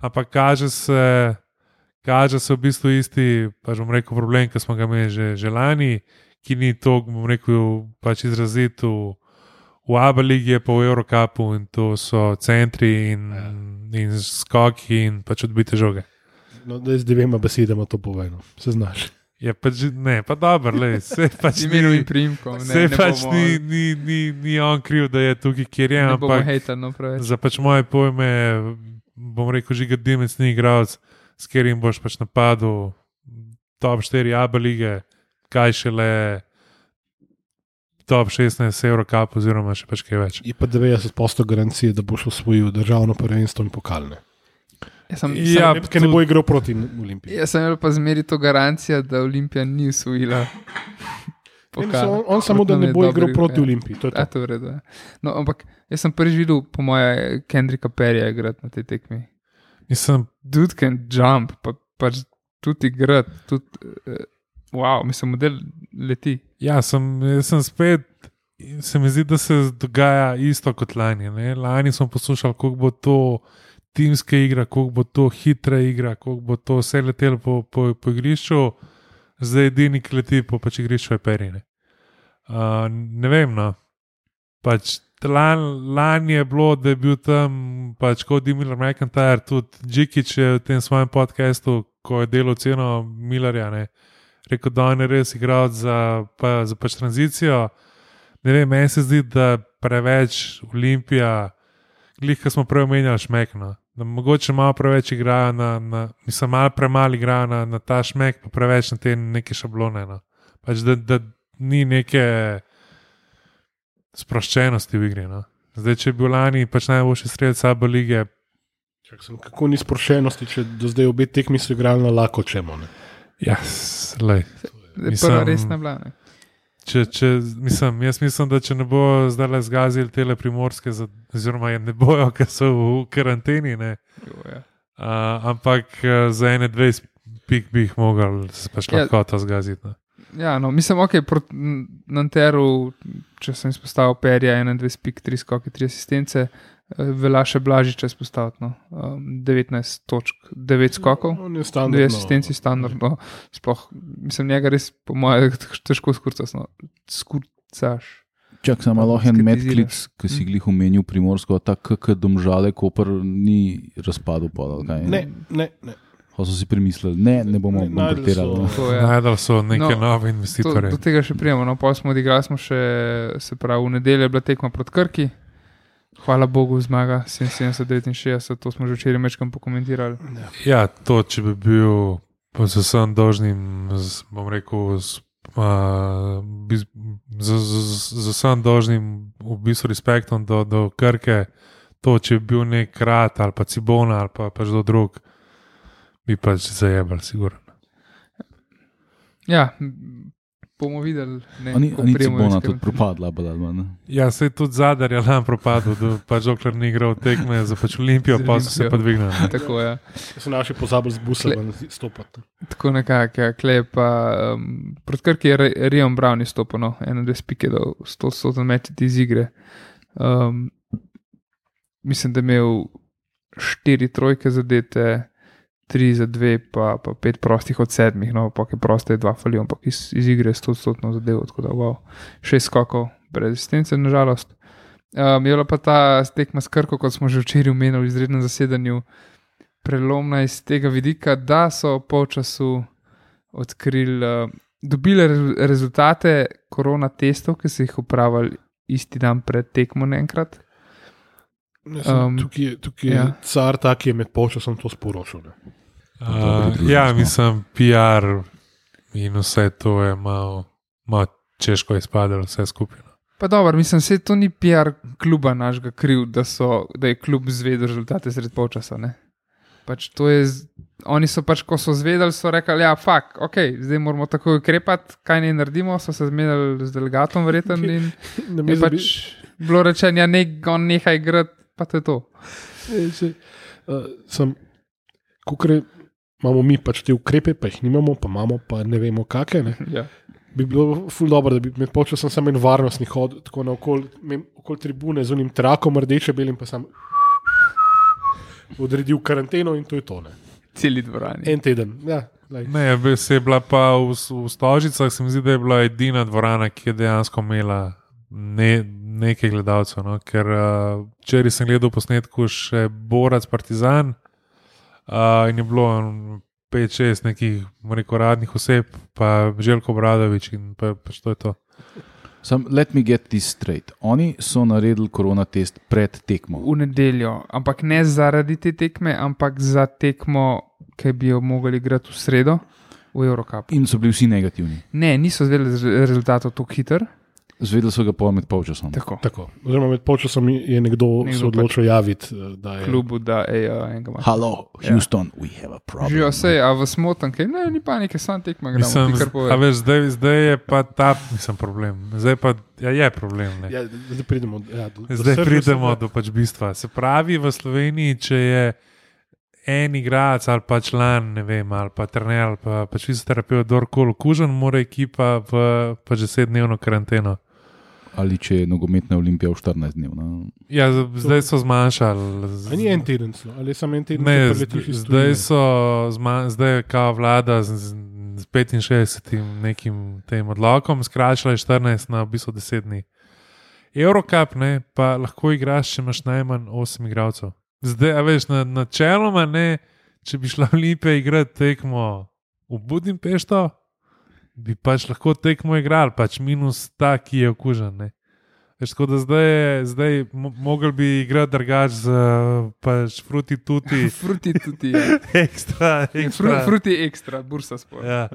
ampak kaže se, kaže se v bistvu isti, pač bom rekel, problem, ki smo ga imeli že, že lani, ki ni to, bom rekel, pač izrazit v, v Abu Leiji, pa v Eurocapu in to so centri in, Ja. in skoki in pač odbite žoge. No, da z dvema besedama to povejno, se znaš. Je pač, ne, pa dobro, le, se pač Z imenom in ni. primkom. Se pač bomo, ni, ni, ni, ni on kriv, da je tukaj, kjer je, ampak hejtali, no. Za pač moje pojme, bom rekel, že Dimec ni igralec, s katerim boš pač napadel top 4 Abu lige, kaj šele top 16 Eurocap, oziroma še pač kaj več. Je pa 90% garancije, da boš osvojil državno prvenstvo in pokalne. Jaz sem, Ja, Ja, Ker ne bo igral proti Olimpiji. jaz sem imel pa zmeri to garancijo, da Olimpija ni usvojila. Mislim, on, on samo, da ne bo igral proti Olimpiji. To je Ja, to. to je v redu. ja. No, ampak jaz sem prvič videl, po moje, Kendrika Perija igrati na tej tekmi. Mislim, Dude can jump, pa pač tudi igrati, tudi, uh, wow, mislim, model leti. ja, sem, sem spet. Se mi zdi, da se dogaja isto kot lani. Ne? Lani smo poslušali, kako bo to timska igra, kako bo to hitra igra, kako bo to vse letelo po, po, po igrišču, zdaj edini, ki leti po pač igrišču, je perine. Uh, ne vem, no. Pač lan, lani je bilo, da je bil tam pač kot Dimir McIntyre, tudi Džikič je v tem svojem podkastu, ko je delal ceno Millerja, ne, rekel, da on je res igral za, pa, za pač tranzicijo. Ne vem, meni se zdi, da preveč Olimpija, glih, ki smo prej omenjali, šmekno. Da mogoče malo preveč igrajo, na, na, mislim, malo premalo igrajo na, na ta šmek, pa preveč na te neke šablone. No. Pač da, da ni neke sproščenosti v igri. No. Zdaj, če je bil lani pač najboljši strelec Abu lige, Čak sem, kako ni sproščenosti, če do zdaj obe tekmi so igrali na lako čemo. Ne? ja, lej. Prva Mislim- resna bila. ne. Če, če, mislim, jaz mislim, da če ne bo zdaj le zgazili te primorske, za- oziroma je ne bojo, ker so v karanteni, ne, Jo, ja. uh, ampak uh, za ene, dve pik bi jih mogli pač Ja. lahko to zgaziti. Ne. Ja, no, mislim, ok, proti N- Nanteru, če sem izpostavil Perja, 21 pik, 3 skoke, 3 asistence. velja še Blažiča izpostaviti. No. Um, 19 točk, 9 skokov, On je 2 standardno. asistenci, standardno. Sploh, mislim, njega res, po mojem, težko skurcaš. No. Skurcaš. Čak samo malo en medklic, ki si glih omenil primorsko, tako kot domžale, koper ni razpadel. Pa, ali kaj? Ne, ne, ne. Pa so si premislili, ne, ne bomo našli bankrotirali. so- no. Najdal so neke No, no, nove To, investitorje. do tega še prijemo. No, pa smo odigrali smo še, se pravi, v nedeljo je bila tekma proti Krki. Hvala Bogu, zmaga 77-69, to smo že včeraj večkrat pokomentirali. Ja, to, če bi bil pa z vsem dolžnim, z, bom rekel, z, uh, z, z, z, z vsem dolžnim, v bistvu respektom do, do Krke, to, če bi bil nek krat ali pa Cibona ali pa pač do drug, bi pač zajebal, sigurno. Ja, bomo videli. Ne, Ani, ko ani pridemo Cibona več k- tudi propadla, ali manj. ne. Ja, se je tudi zadar je nam propadel, da pač dokler ni igral tekme za pač Olimpijo, pa so se pa dvignili. ne. Tako je. So naši pozabili z busa stopiti. Tako nekako, ja, klej pa um, proti Krki je Rion Brown izstopil, no, eno, dve spike do 100 metri iz igre. Um, mislim, da je imel štiri trojke zadete, tri za dve, pa, pa pet prostih od sedmih, no, pa je proste, dva falijo, ampak iz, iz igre je 100 zadev, tako da wow. šest skokov, brez asistence, nažalost. Um, je bila pa ta tekma s Krko, kot smo že včeraj omenili v izrednem zasedanju, prelomna iz tega vidika, da so po času odkrili, uh, dobili re rezultate korona testov, ki so jih upravili isti dan pred tekmo naenkrat. Um, Um, tukaj je, tukaj je ja. ja. car, ta, ki je med polčasom to sporočil. Ne. Uh, ja, mislim, PR in vse to je malo, malo češko izpadalo, vse skupaj. no. Pa dobro, mislim, se to ni PR kluba našega kriv, da, so, da je klub zvedel rezultate sred polčasa. Ne? Pač to je, oni so pač, ko so zvedeli, so rekli, ja, fakt, ok, zdaj moramo takoj ukrepati, kaj ne naredimo, so se zmenili z delegatom, verjetno. In je pač bilo rečeno, ja, ne, on nehaj igrati, pa to je to. Uh, sem, kukre, imamo mi pač te ukrepe, pa jih nimamo, pa imamo, pa ne vemo, kakšne. Ja. Bi bilo ful dobro, da bi med polčasom samo en varnostni hod, tako na okol, okoli tribune z unim trakom, rdeče belim, pa sem odredil karanteno in to je to. Ne. Celi dvorani. En teden. Ja, lej. Ne, se je bila pa v, v Stožicah, se mi zdi, da je bila edina dvorana, ki je dejansko imela ne, nekaj gledalcev. No? Ker uh, včeraj sem gledal posnetku še Borac Partizan uh, in je bilo 5-6 nekih, bom rekel, radnih oseb, pa Željko Bradovič in pa, pač to je to. Sam, let me get this straight. Oni so naredili korona test pred tekmo. V nedeljo, ampak ne zaradi te tekme, ampak za tekmo, ki bi jo mogli igrati v sredo v Eurocup. In so bili vsi negativni. Ne, niso zvedeli z- rezultatov tako hitro. Zvedeli so ga pa med polčasom. Tako. Tako. Oziroma, med polčasom je nekdo, Nekdo se odločil javiti, eh, da je Klubu, da je uh, enega manj. Hello, Houston, ja. we have a problem. Živijo se, a v smotanke, ne, ni panike, sam tekma gremo. Mislim, ti kar z- povej. a veš, zdaj, zdaj je pa ta mislim, problem. Zdaj pa ja, je problem. Ne? Ja, zdaj pridemo, ja, do, do Zdaj pridemo se- do pač bistva. Se pravi, v Sloveniji, če je en igralec ali pa član, ne vem, ali pa trener ali pa pač fizioterapeut, kdorkoli okužen, mora ekipa v pač desetdnevno karanteno. Ali če je nogometna olimpija v 14 dnev. No? Ja, zdaj so zmanjšali. z- ni en teden, celo, ali samo en teden? Ne, zdaj so, zma, zdaj je kao vlada z, z, z 65 nekim tem odlokom skrajšala je 14 na v bistvu 10 dni. Eurocup ne, pa lahko igraš, če imaš najmanj 8 igralcev. Zdaj, a veš, na, načeloma ne, če bi šla Olimpija igrati tekmo v Budimpešto, bi pač lahko tekmo igrali, pač minus ta, ki je okužen. Ne. Veš, tako da zdaj, je- zdaj mo- mogel bi igrati drugač z pač fruti tuti. Fruti tudi je. ekstra, Fru, ekstra. fruti ekstra, bursa spor. Ja.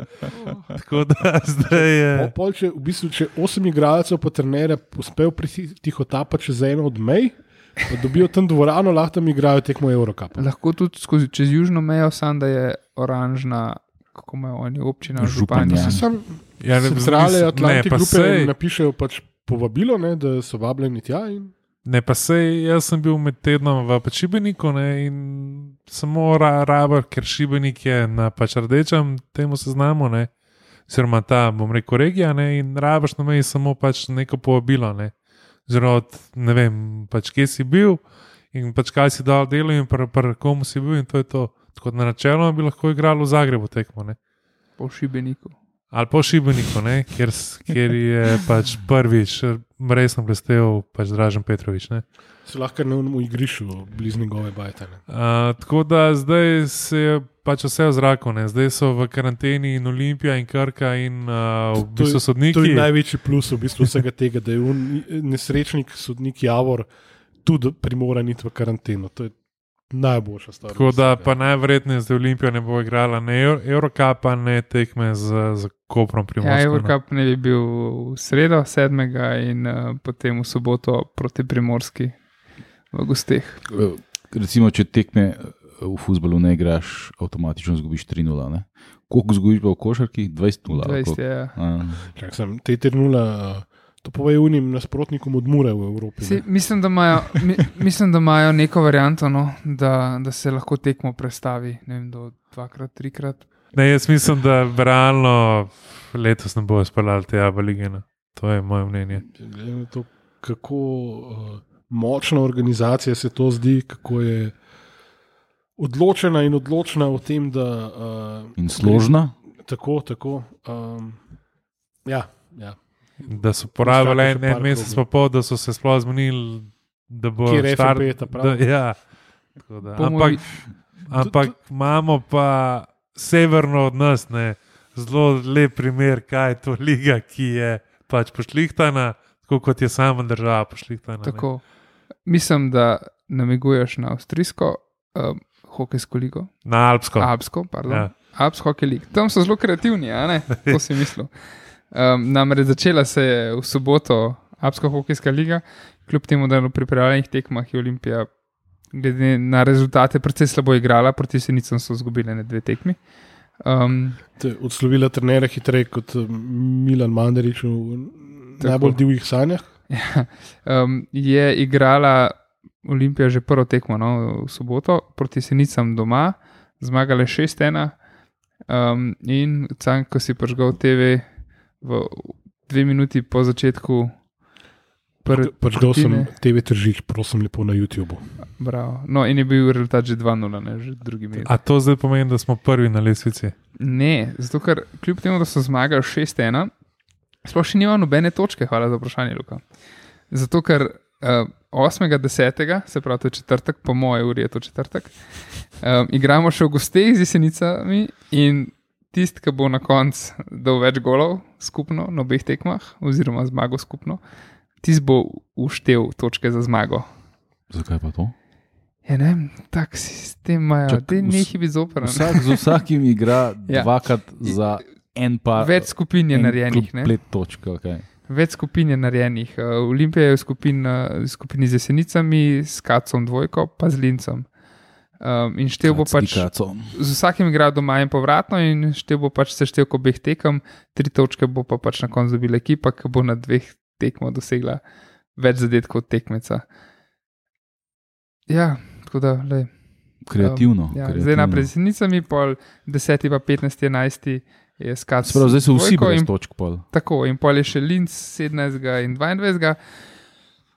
Tako da zdaj je. Po- Pol, če, v bistvu, če osem igralcev pa trenerja uspejo tihotapati čez eno od mej, pa dobijo tam dvorano, lahko tam igrajo tekmo Eurocup. Lahko tudi skozi, čez južno mejo, sam da je oranžna, kako imajo oni občina, Župan, županja. ja. Sam Ja, ne, mislim- Atlantik ne, grupe sej- napišejo pač povabilo, ne, da so vabljeni tja. In... Ne, pa sej, jaz sem bil med tednom v pač Šibeniku ne, in samo ra, rabar, ker Šibenik je na pač rdečem temu seznamu, ne, oziroma ta, bom rekel, regija, ne, in rabaš na meji samo pač neko povabilo. Ne, od, ne vem, pač kje si bil in pač kaj si dal delo in pri pr komu si bil in to je to. Tako da načeloma bi lahko igrali v Zagrebu tekmo. Ne? Po šibeniku. Ali po Šibeniku, ne? kjer, kjer je pač prvič resno blestev pač Dražen Petrovič. Ne? Se lahko na unem igrišču, blizu njegove bajte. ne. Uh, tako da zdaj se je pač vse v zraku, ne? zdaj so v karanteni in Olimpija in Krka in uh, v To je- bistvu sodniki. To je največji plus v bistvu vsega tega, da je un, nesrečnik, sodnik Javor, tudi primoran iti v karanteno. To je najboljša stvar. Tako da pa najverjetneje zdaj Olimpija ne bo igrala ne Euro- Eurocupa, ne tekme z, z Koprom Ja, Primorskim. no. Evropa ne bi bil v sredo, sedmega in uh, potem v soboto proti Primorski v gosteh. Eh, Recimo, če tekme eh, v futbalu ne igraš, avtomatično izgubiš 3-0. ne? Koliko izgubiš pa v košarki? 20-0. ali 20 koliko? je. A, Čak, sem, te ternula, to pove unim nasprotnikom od Mure v Evropi. Si, mislim, da imajo, mi, mislim, da imajo neko varianto, no, da, da se lahko tekmo prestavi ne vem, do dvakrat, trikrat. Ne, jaz mislim, da realno letos ne bojo speljali te Abu lige. no. To je moje mnenje. Glede na to, kako uh, močna organizacija se to zdi, kako je odločena in odločna v tem, da. Uh, In složna? Tako, tako. Um, ja, ja. Da so porabili en, en mesec, pa pol, da so se sploh zmenili, da bo Kjer je štart- FFP, ta prav? da- Ja, Tako da, Bomo ampak, ampak imamo pa severno od nas ne, zelo lep primer, kaj je to liga, ki je pač pošlihtana, tako kot je sama država pošlihtana. ne. Tako. Mislim, da namiguješ na avstrijsko um, hokejsko ligo, Na Alpsko. Alpsko, pardon. Ja. Ja. Alps Hockey League. Tam so zelo kreativni, a ne? To si mislil. Um, namreč začela se je v soboto Alpska hokejska liga, kljub temu, da je na pripravljenih tekmah je Olimpija, glede na rezultate, precej slabo igrala, proti Senicam so izgubili ne dve tekmi. Um, Te Odslovila trenere hitreje kot Milan Mandarič v Tako. najbolj divjih sanjah. um, je igrala Olimpija že prvo tekmo no, v soboto proti Senicam doma, zmagala je 6-1. Um, in sam, ko si prižgal TV, v dve minuti po začetku prve. Pačgal sem tretjine. TV tržič, prosim, lepo na YouTubu. Bravo. No, in je bil rezultat že 2-0, ne že drugi medij. A to zdaj pomeni, da smo prvi na lesvici? Ne, zato ker kljub temu, da so zmagali 6-1, sploh še nima nobene točke, hvala za vprašanje, Luka. Zato ker uh, 8.10., se pravi, to je četrtek, po moje uri je to četrtek, um, igramo še v gosteh z jesenicami in tisti, ki bo na koncu dal več golov skupno na obeh tekmah, oziroma zmago skupno, tisti bo uštev točke za zmago. Zakaj pa to? Ja, ne, tak sistem imajo, te nehi biti zoprn. Vsak z vsakim igra Ja. dvakrat za en par. Več skupin je narejenih, ne? Plet točk, okay. Več skupin je narejenih. Uh, Olimpija je v skupin, uh, skupini z jesenicami, s Kacom dvojko, pa z Lincem. Um, in štev bo pač, z vsakim igra doma in povratno, in štev bo pač seštevek obeh tekem, tri točke bo pa pač na koncu dobila ekipa, ki bo na dveh tekmah dosegla več zadetkov od tekmeca. Ja, tako da, lej. Kreativno. Ja, kreativno. zdaj naprej z jesenicami, pol 10, pa 15, 11 je. Sprav, zdaj so vsi dvojko brez in točk. Pol. Tako, in pol je še Linz 17 in 22.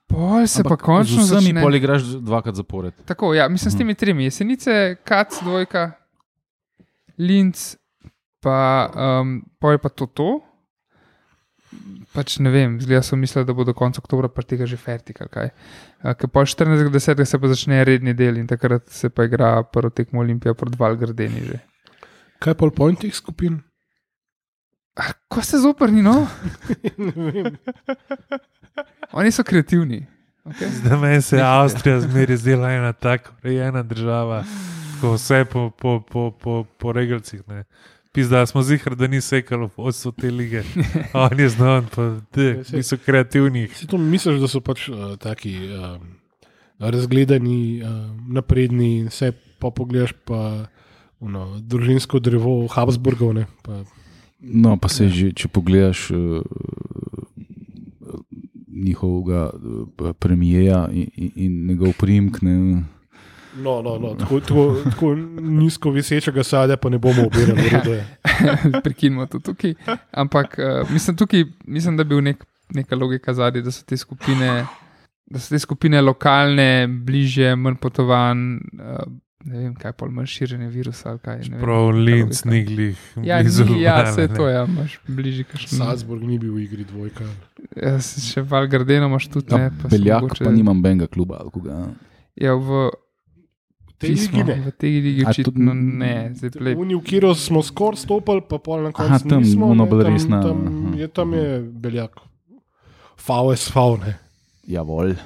Pol se Ampak pa končno Z vsemi začne. pol igraš dvakrat zapored. Tako, ja, mislim s temi tremi. Jesenice, Kac, dvojka, Linz, pa um, pol je pa to to. Pač ne vem, zgleda so mislili, da bo do konca oktobra pa tega že fertik ali kaj. Ker pa 14.10. se pa začne redni del in takrat se pa igra prvo tekmo Olimpija proti Valgardeni že. Kaj pa point teh skupin? Ah, Ko ste zoprni, no? ne vem. Oni so kreativni. Okay? Zdaj meni se je Avstrija zmeraj zdela ena tako urejena država, ko vse po, po, po, po, po regalcih. ne. Pizda, smo zihar, da ni sekalo v vodstvu te lige. Oni je znan, pa de, niso kreativni. Si to misliš, da so pač uh, taki um, razgledani, uh, napredni, in vse pa pogledaš pa ono, družinsko drevo Habsburgov. Ne, pa, No, pa se že, če pogledaš uh, njihovega uh, premijeja in, in, in njegov primek. Ne, no, no, no, tako, tako, tako nizko visečega sadja pa ne bomo obirali. je. prekinemo to tukaj. Ampak uh, mislim, tukaj, mislim, da bi bil nek, neka logika zadnji, da so te skupine da so te skupine lokalne, bližje, manj potovanj. Uh, ne vem, kaj pa manj širjenje virusa. ali Kaj, ne vem, Prav, Linz. Niglih, Ja, blizu ni, ja, vse ne. to je, ja, imaš bližje, kakšno. Salzburg ni bil v igri dvojka. Ja, še Valgardeno imaš tudi, ne. Ja, so Beljak mogoče- pa nimam benga kluba. ali koga. Ja, v Tej ligi ne. v tej ligi očitno ne. Oni, v kjer smo skoraj stopili, pa pol na koncu Aha, tam, nismo. ne, tam, resna, Tam je, tam je beljak. VS Faune. Jawohl.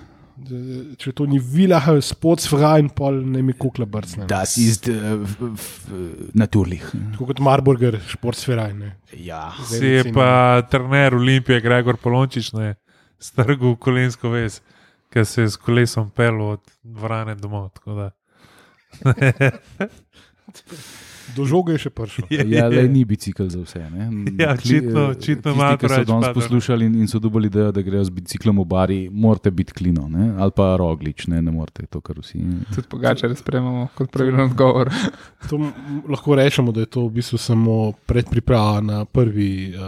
Če to ni Villaha, Sportsverein, pol ne mi kukla brcne. Das ist äh, f- f- natürlich. Tako kot Marburger, Sportsverein. ne. Ja. Si je pa trener Olimpije, Gregor Polončič, ne, strgal kolensko vez, ker se je s kolesom pel od dvorane domov. Do žoge je še prišel. Ja, le ni bicikl za vse. Ne? Ja, očitno- eh, malo so preveč danes padel, ne. poslušali in, in so dobili idejo, da grejo z biciklom v bari, morate biti klino ne? ali pa roglič, ne, ne morete to, kar vsi. tudi pogačare sprejemamo kot pravilen odgovor. To lahko rečemo, da je to v bistvu samo predpriprava na prvi uh,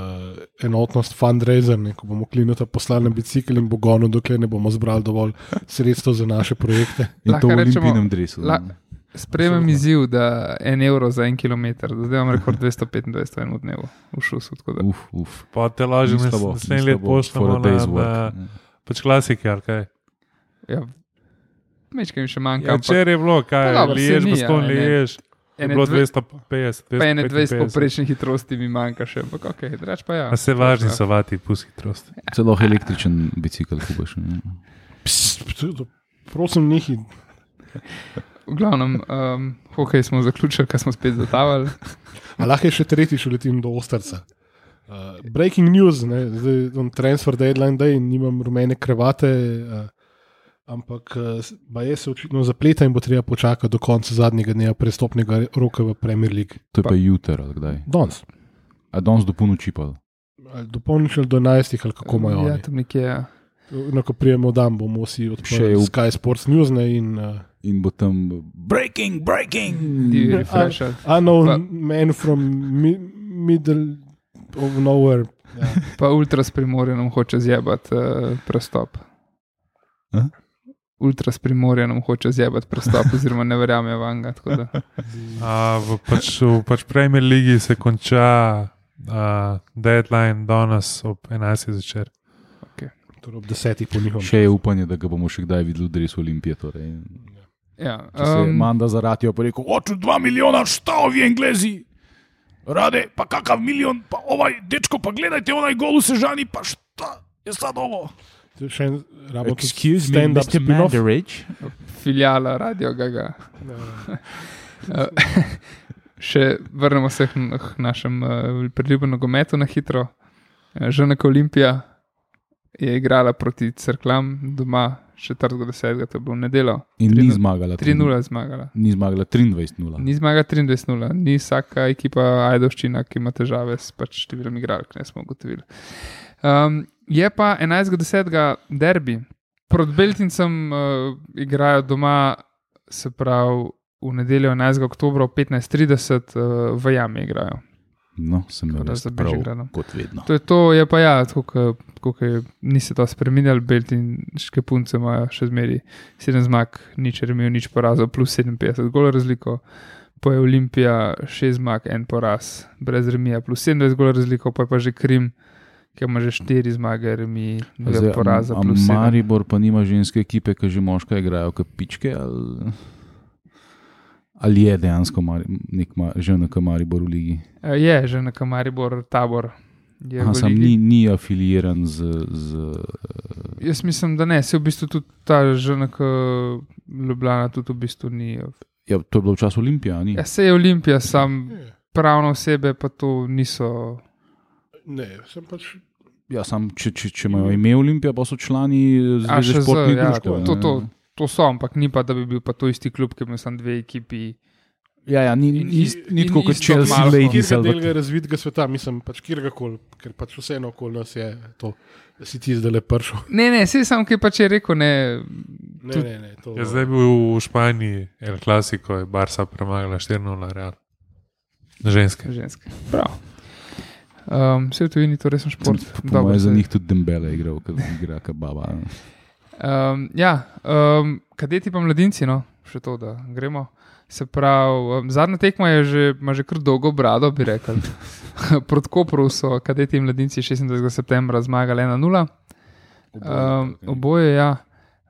enotnost fundraiser, ne, ko bomo klinota poslali na bicikl in bo gonil, dokler ne bomo zbrali dovolj sredstev za naše projekte. In to Lahko v rečemo, olimpijnem dresu. la- Absolutno. izziv, da en evro za en kilometr, da zdaj imam rekord 225 v enem dnevu v šusu. da- Uf, uf. Pa te lažje Ni slabo, ni naslednji let slabo for pošljemo a na, na pač klasike, ali kaj. Ja, Mečkaj mi še manjka. Ja, ampak včeraj je bilo, kaj liješ, ja, ne. liješ. Je bilo dve- 250, Pa ene 20 255. poprečne hitrosti mi manjka še, ampak ok, drač pa ja. A se važni so vati, pus hitrost. Celo električen bicikl kubaš. prosim, nehi. V glavnem, um, hokej smo zaključili, ker smo spet zatavali. A lahko je še tretjič uletim do Ostrca. Uh, breaking news, ne, zdaj imam transfer deadline, da nimam rumene krevate, uh, ampak uh, je se očitno zapleta in bo treba počakati do konca zadnjega dneva prestopnega roka v Premier League. To je pa jutr ali kdaj. Danes. A danes do polnoči pa. Ali Do polnoči ali do 11, ali kako imajo Ja, tam nekje. Ja. Ko prijemo dan, bomo vsi Še odprli je v- Sky Sports News ne, in uh, In bo tam breaking, breaking. Di refresh. ali- unknown Pa- man from mi, middle of nowhere. Ja. Pa ultra s primorjem nam hoče zjebati uh, prestop. A? Ultra s primorjem nam hoče zjebati prestop, oziroma ne verjame v Anga. tako da. A, v, pač, v pač Premier League se konča uh, deadline danes ob 11. zvečer. Torej ob desetih po njihovem. Še je upanje, da ga bomo še kdaj videli v dresu Olimpije. Torej. Ja, se je um, Manda zaradijo, pa rekel, oču dva milijona, šta ovi englezi. Rade, pa kakav milijon, pa ovaj dečko, pa gledajte, onaj gol v sežani, pa šta je sad ovo. Je Še en rabimo tudi Excuse me, stand-up Mr. spin-off. Mandarich. filijala Radio Gaga. Ja. Še vrnemo se k n- k našemu uh, priljubljenemu nogometu na hitro. Uh, Žena Olimpija je igrala proti Cerklam doma 4.10. to je bilo v nedeljo. In 3:0 ni zmagala. 3-0 je zmagala. Ni zmagala 23-0. Ni zmaga 23-0, ni vsaka ekipa Ajdoščina, ki ima težave s pač številom igralk, ne smo ugotovili. Um, je pa 11.10. derbi. Proti Beltincem uh, igrajo doma, se pravi v nedeljo 11. oktober ob 15.30 uh, v Jami igrajo. No, sem imel da res prav, Bežigradom. kot vedno. To je to, je pa ja, kot nisi to spremenjali, Beltinške punce imajo še zmeri 7 zmag, nič remijo, nič porazov, plus 57 golo razliko. Pa je Olimpija 6 zmag, en poraz, brez remija, plus 27 golo razliko, pa je pa že Krim, ki ima že 4 zmage, remi, dve poraza, a- a plus 7. Maribor pa nima ženske ekipe, ki že moška igrajo, kot pičke. Ali, ali je dejansko Mari, nek ma, že na Maribor v ligi? Eh, Je že na Kamaribor tabor. Je Aha, sam ni, ni afiliiran z. z Jaz mislim, da ne, se v bistvu tudi ta ženek Ljubljana tudi v bistvu ni. ja, to je bilo v času Olimpije, ni? Ja, se je Olimpija, sam Je. pravne osebe pa to niso. Ne, sem pač. Ja, sam, če, če, če imajo ime Olimpija, pa so člani Zveze športnih ja, društev. to, ne. to, to so, ampak ni pa, da bi bil pa to isti klub, ki ima samo dve ekipi. Ja, ja, ni, In ni, ist- ni tako kot malo. Ladies. Kjer ali del razvitega sveta, mislim, pač kjerkoli, ker pač vseeno okoli nas je to, da si ti zdaj le pršel. Ne, ne, se sam, ki pa če je rekel, ne. Ne, Tudi- ne, ne. To, Je zdaj bil v Španiji, El Clasico, je Barca premagala 4-0 Real. Ženske. Ženske. Prav. Um, vse v tujini to resen šport. Po Dobro, za njih tudi Dembele igral, kot igra, kot baba. Um, ja, um, kadeti pa mladinci, no, še to, da gremo. Se pravi, um, zadnja tekma je že, ima že kar dolgo brado, bi rekel. Proti Kopru so kadeti in mladinci 26. septembra zmagali 1-0. Um, oboje, ja.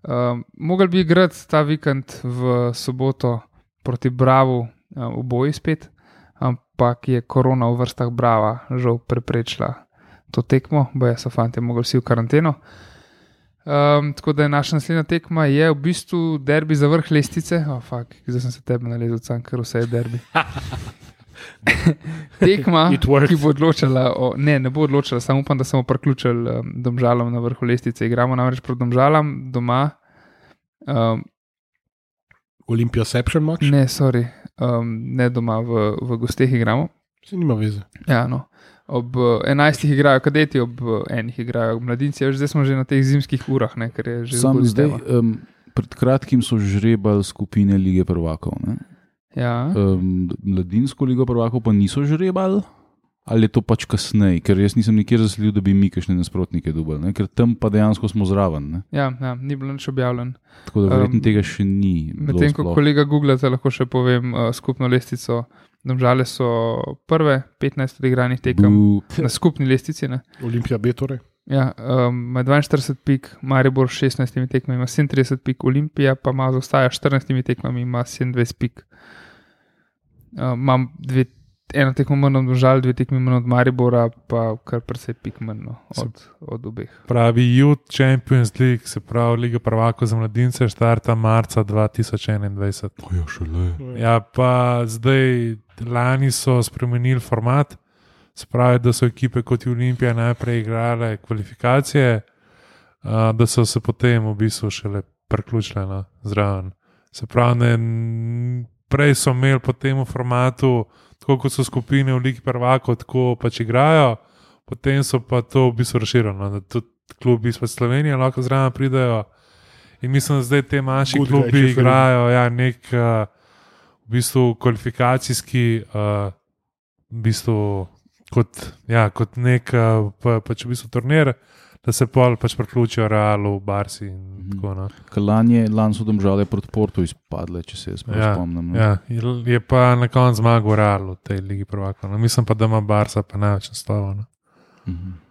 Um, mogli bi igrati ta vikend v soboto proti Bravo, um, oboje spet, ampak je korona v vrstah Brava žal preprečila to tekmo, boje so fanti mogli vsi v karanteno. Um, tako da je naša naslednja tekma je v bistvu derbi za vrh lestvice. Oh, fuck, zdaj sem se tebe nalezel, ker vse je derbi. tekma, ki bo odločila, o, ne, ne bo odločila, samo upam, da smo priključili um, domžalam na vrhu lestvice. Igramo namreč proti domžalam doma. Um, Olimpija Seption Max? ne, sorry, um, ne doma, v, v gosteh igramo. Se nima veze. Ja, no. Ob uh, 11 igrajo kadeti, ob uh, enih igrajo mladinci, zdaj smo že na teh zimskih urah, ne, Sam zdaj, um, pred kratkim so žrebali skupine lige prvakov. Ne? Ja. Um, mladinsko ligo prvakov pa niso žrebali. Ali je to pač kasneje, ker jaz nisem nikjer zasledil, da bi mi kakšne nasprotnike dubali, ker tam pa dejansko smo zraven. Ne? Ja, ja, ni bilo nič objavljen. Tako da verjetno Um, tega še ni. Medtem ko kolega googlate, lahko še povem uh, skupno lestvico. Domžale so prve 15 odigranih tekem Bu, na skupni lestvici. Ne? Olimpija B torej. Ja, um, ima 42 pik, Maribor s 16 tekmami ima 37 pik, Olimpija pa ima zaostaja s 14 tekmami ima 27 pik. Um, imam dve, eno tekmo manj od Domžal, dve tekmi manj od Maribora, pa kar precej pik manj no, od, od obeh. Pravi Youth Champions League, se pravi Liga prvakov za mladince, štarta marca 2021. ja, šele. Ja, pa zdaj, lani so spremenili format, se pravi, da so ekipe kot je Olimpija najprej igrale kvalifikacije, a, da so se potem v bistvu šele priključile na zraven. Se pravi, ne, prej so imeli po tem formatu, tako kot so skupine v Ligi prvakov, tako pač igrajo, potem so pa to v bistvu razširili, no, tudi klubi iz Slovenije lahko zraven pridejo. In mislim, da zdaj te manjši Good guy, klubi Čeferin. igrajo ja, nek uh, v bistvu kvalifikacijski, uh, v bistvu kot, ja, kot nek uh, pa, pač v bistvu turnir, da se pol pač priključijo Realu, Barsi in Mhm. tako naprej. Lani lan so domžale proti Portu izpadle, če se jaz Ja, spomnim. no. Ja, je- pa na koncu zmagal Real v tej Ligi prvakov. No. Mislim pa, da ima Barsa pa največ nastavljeno. Mhm.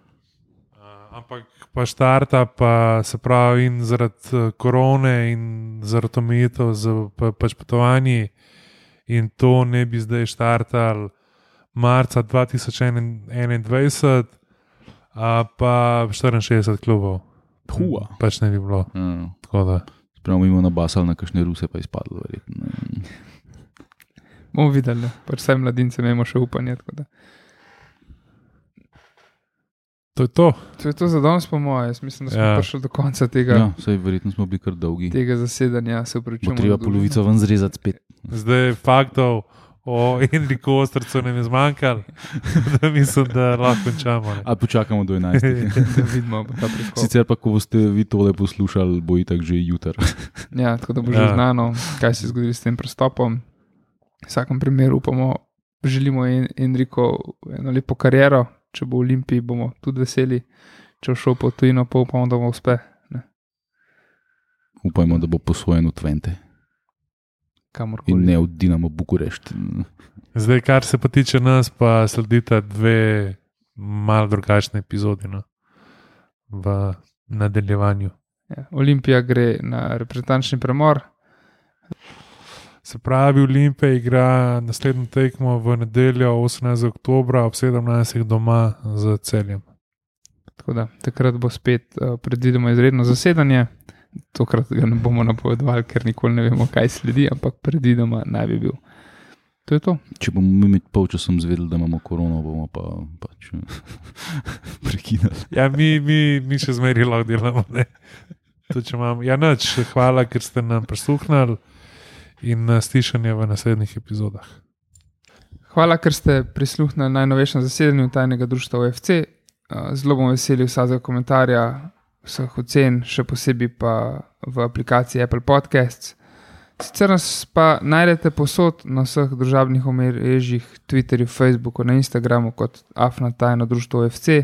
Uh, ampak pa štarta, pa se pravi, in zaradi uh, korone, in zaradi omejitev z pa, pač potovanji, in to ne bi zdaj štartal marca 2021, a pa 64 klubov. Hua. Pač ne bi bilo. Ja. Da. Spravo imamo nabasali na kakšne ruse, pa izpadlo. Bomo videli, pač vse mladince imamo še upanje. tako da. To je to. To je to za danes, po mojem. Jaz mislim, da smo Ja. prišli do konca tega, ja. Saj verjetno smo bili kar dolgi. tega zasedanja. Se Bo upravičujem. treba polovico ven zrezati spet. Zdaj faktov o Enriku Ostrcu nam je zmanjkalo, da mislim, da lahko končamo. ne. A počakamo do 11. Da vidimo. Sicer pa, ko boste vi tole poslušali, bo itak že jutr. Ja, tako da bo že Ja. znano, kaj se je zgodilo s tem prestopom. V vsakem primeru upamo, želimo En- Enriku eno lepo kariero. Če bo v Olimpiji, bomo tudi veseli. Če bo šel po tujino, pa upamo, da bo uspe. Upajmo, da bo posvojen v Twente Kamorkoli. in ne v Dinamo Bukurešt. Zdaj, kar se pa tiče nas, pa sledita dve malo drugačne epizode no? v nadaljevanju. Ja, Olimpija gre na reprezentančni premor, Se pravi, Olimpija igra naslednjo tekmo v nedeljo 18. oktober ob 17. doma z celjem. tako da takrat bo spet uh, predvideno izredno zasedanje. Tokrat ga ne bomo napovedovali, ker nikoli ne vemo, kaj sledi, ampak predvidoma naj bi bil. To je to. Če bomo mi med polčasom zvedeli, da imamo korono, bomo pa pač prekinili. Ja, mi, mi, mi še zmeraj lahko delamo. imamo. Ja, noč, hvala, ker ste nam prisluhnili in na slišanje v naslednjih epizodah. Hvala, ker ste prisluhnili najnovejšemu zasedanju tajnega društva OFC. Uh, Zelo bom veseli vsakega komentarja, vseh ocen, še posebej pa v aplikaciji Apple Podcasts. Sicer nas pa najdete posod na vseh družabnih omrežjih, Twitterju, Facebooku, na Instagramu kot Afna tajno društvo OFC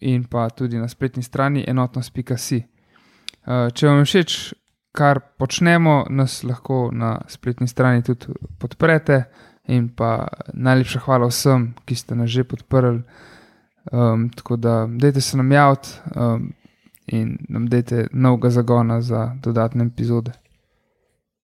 in pa tudi na spletni strani enotnost.si. Uh, če vam je všeč, kar počnemo, nas lahko na spletni strani tudi podprete. In pa najlepša hvala vsem, ki ste nas že podprli. Um, tako da, dajte se nam javiti um, in nam dajte novega zagona za dodatne epizode.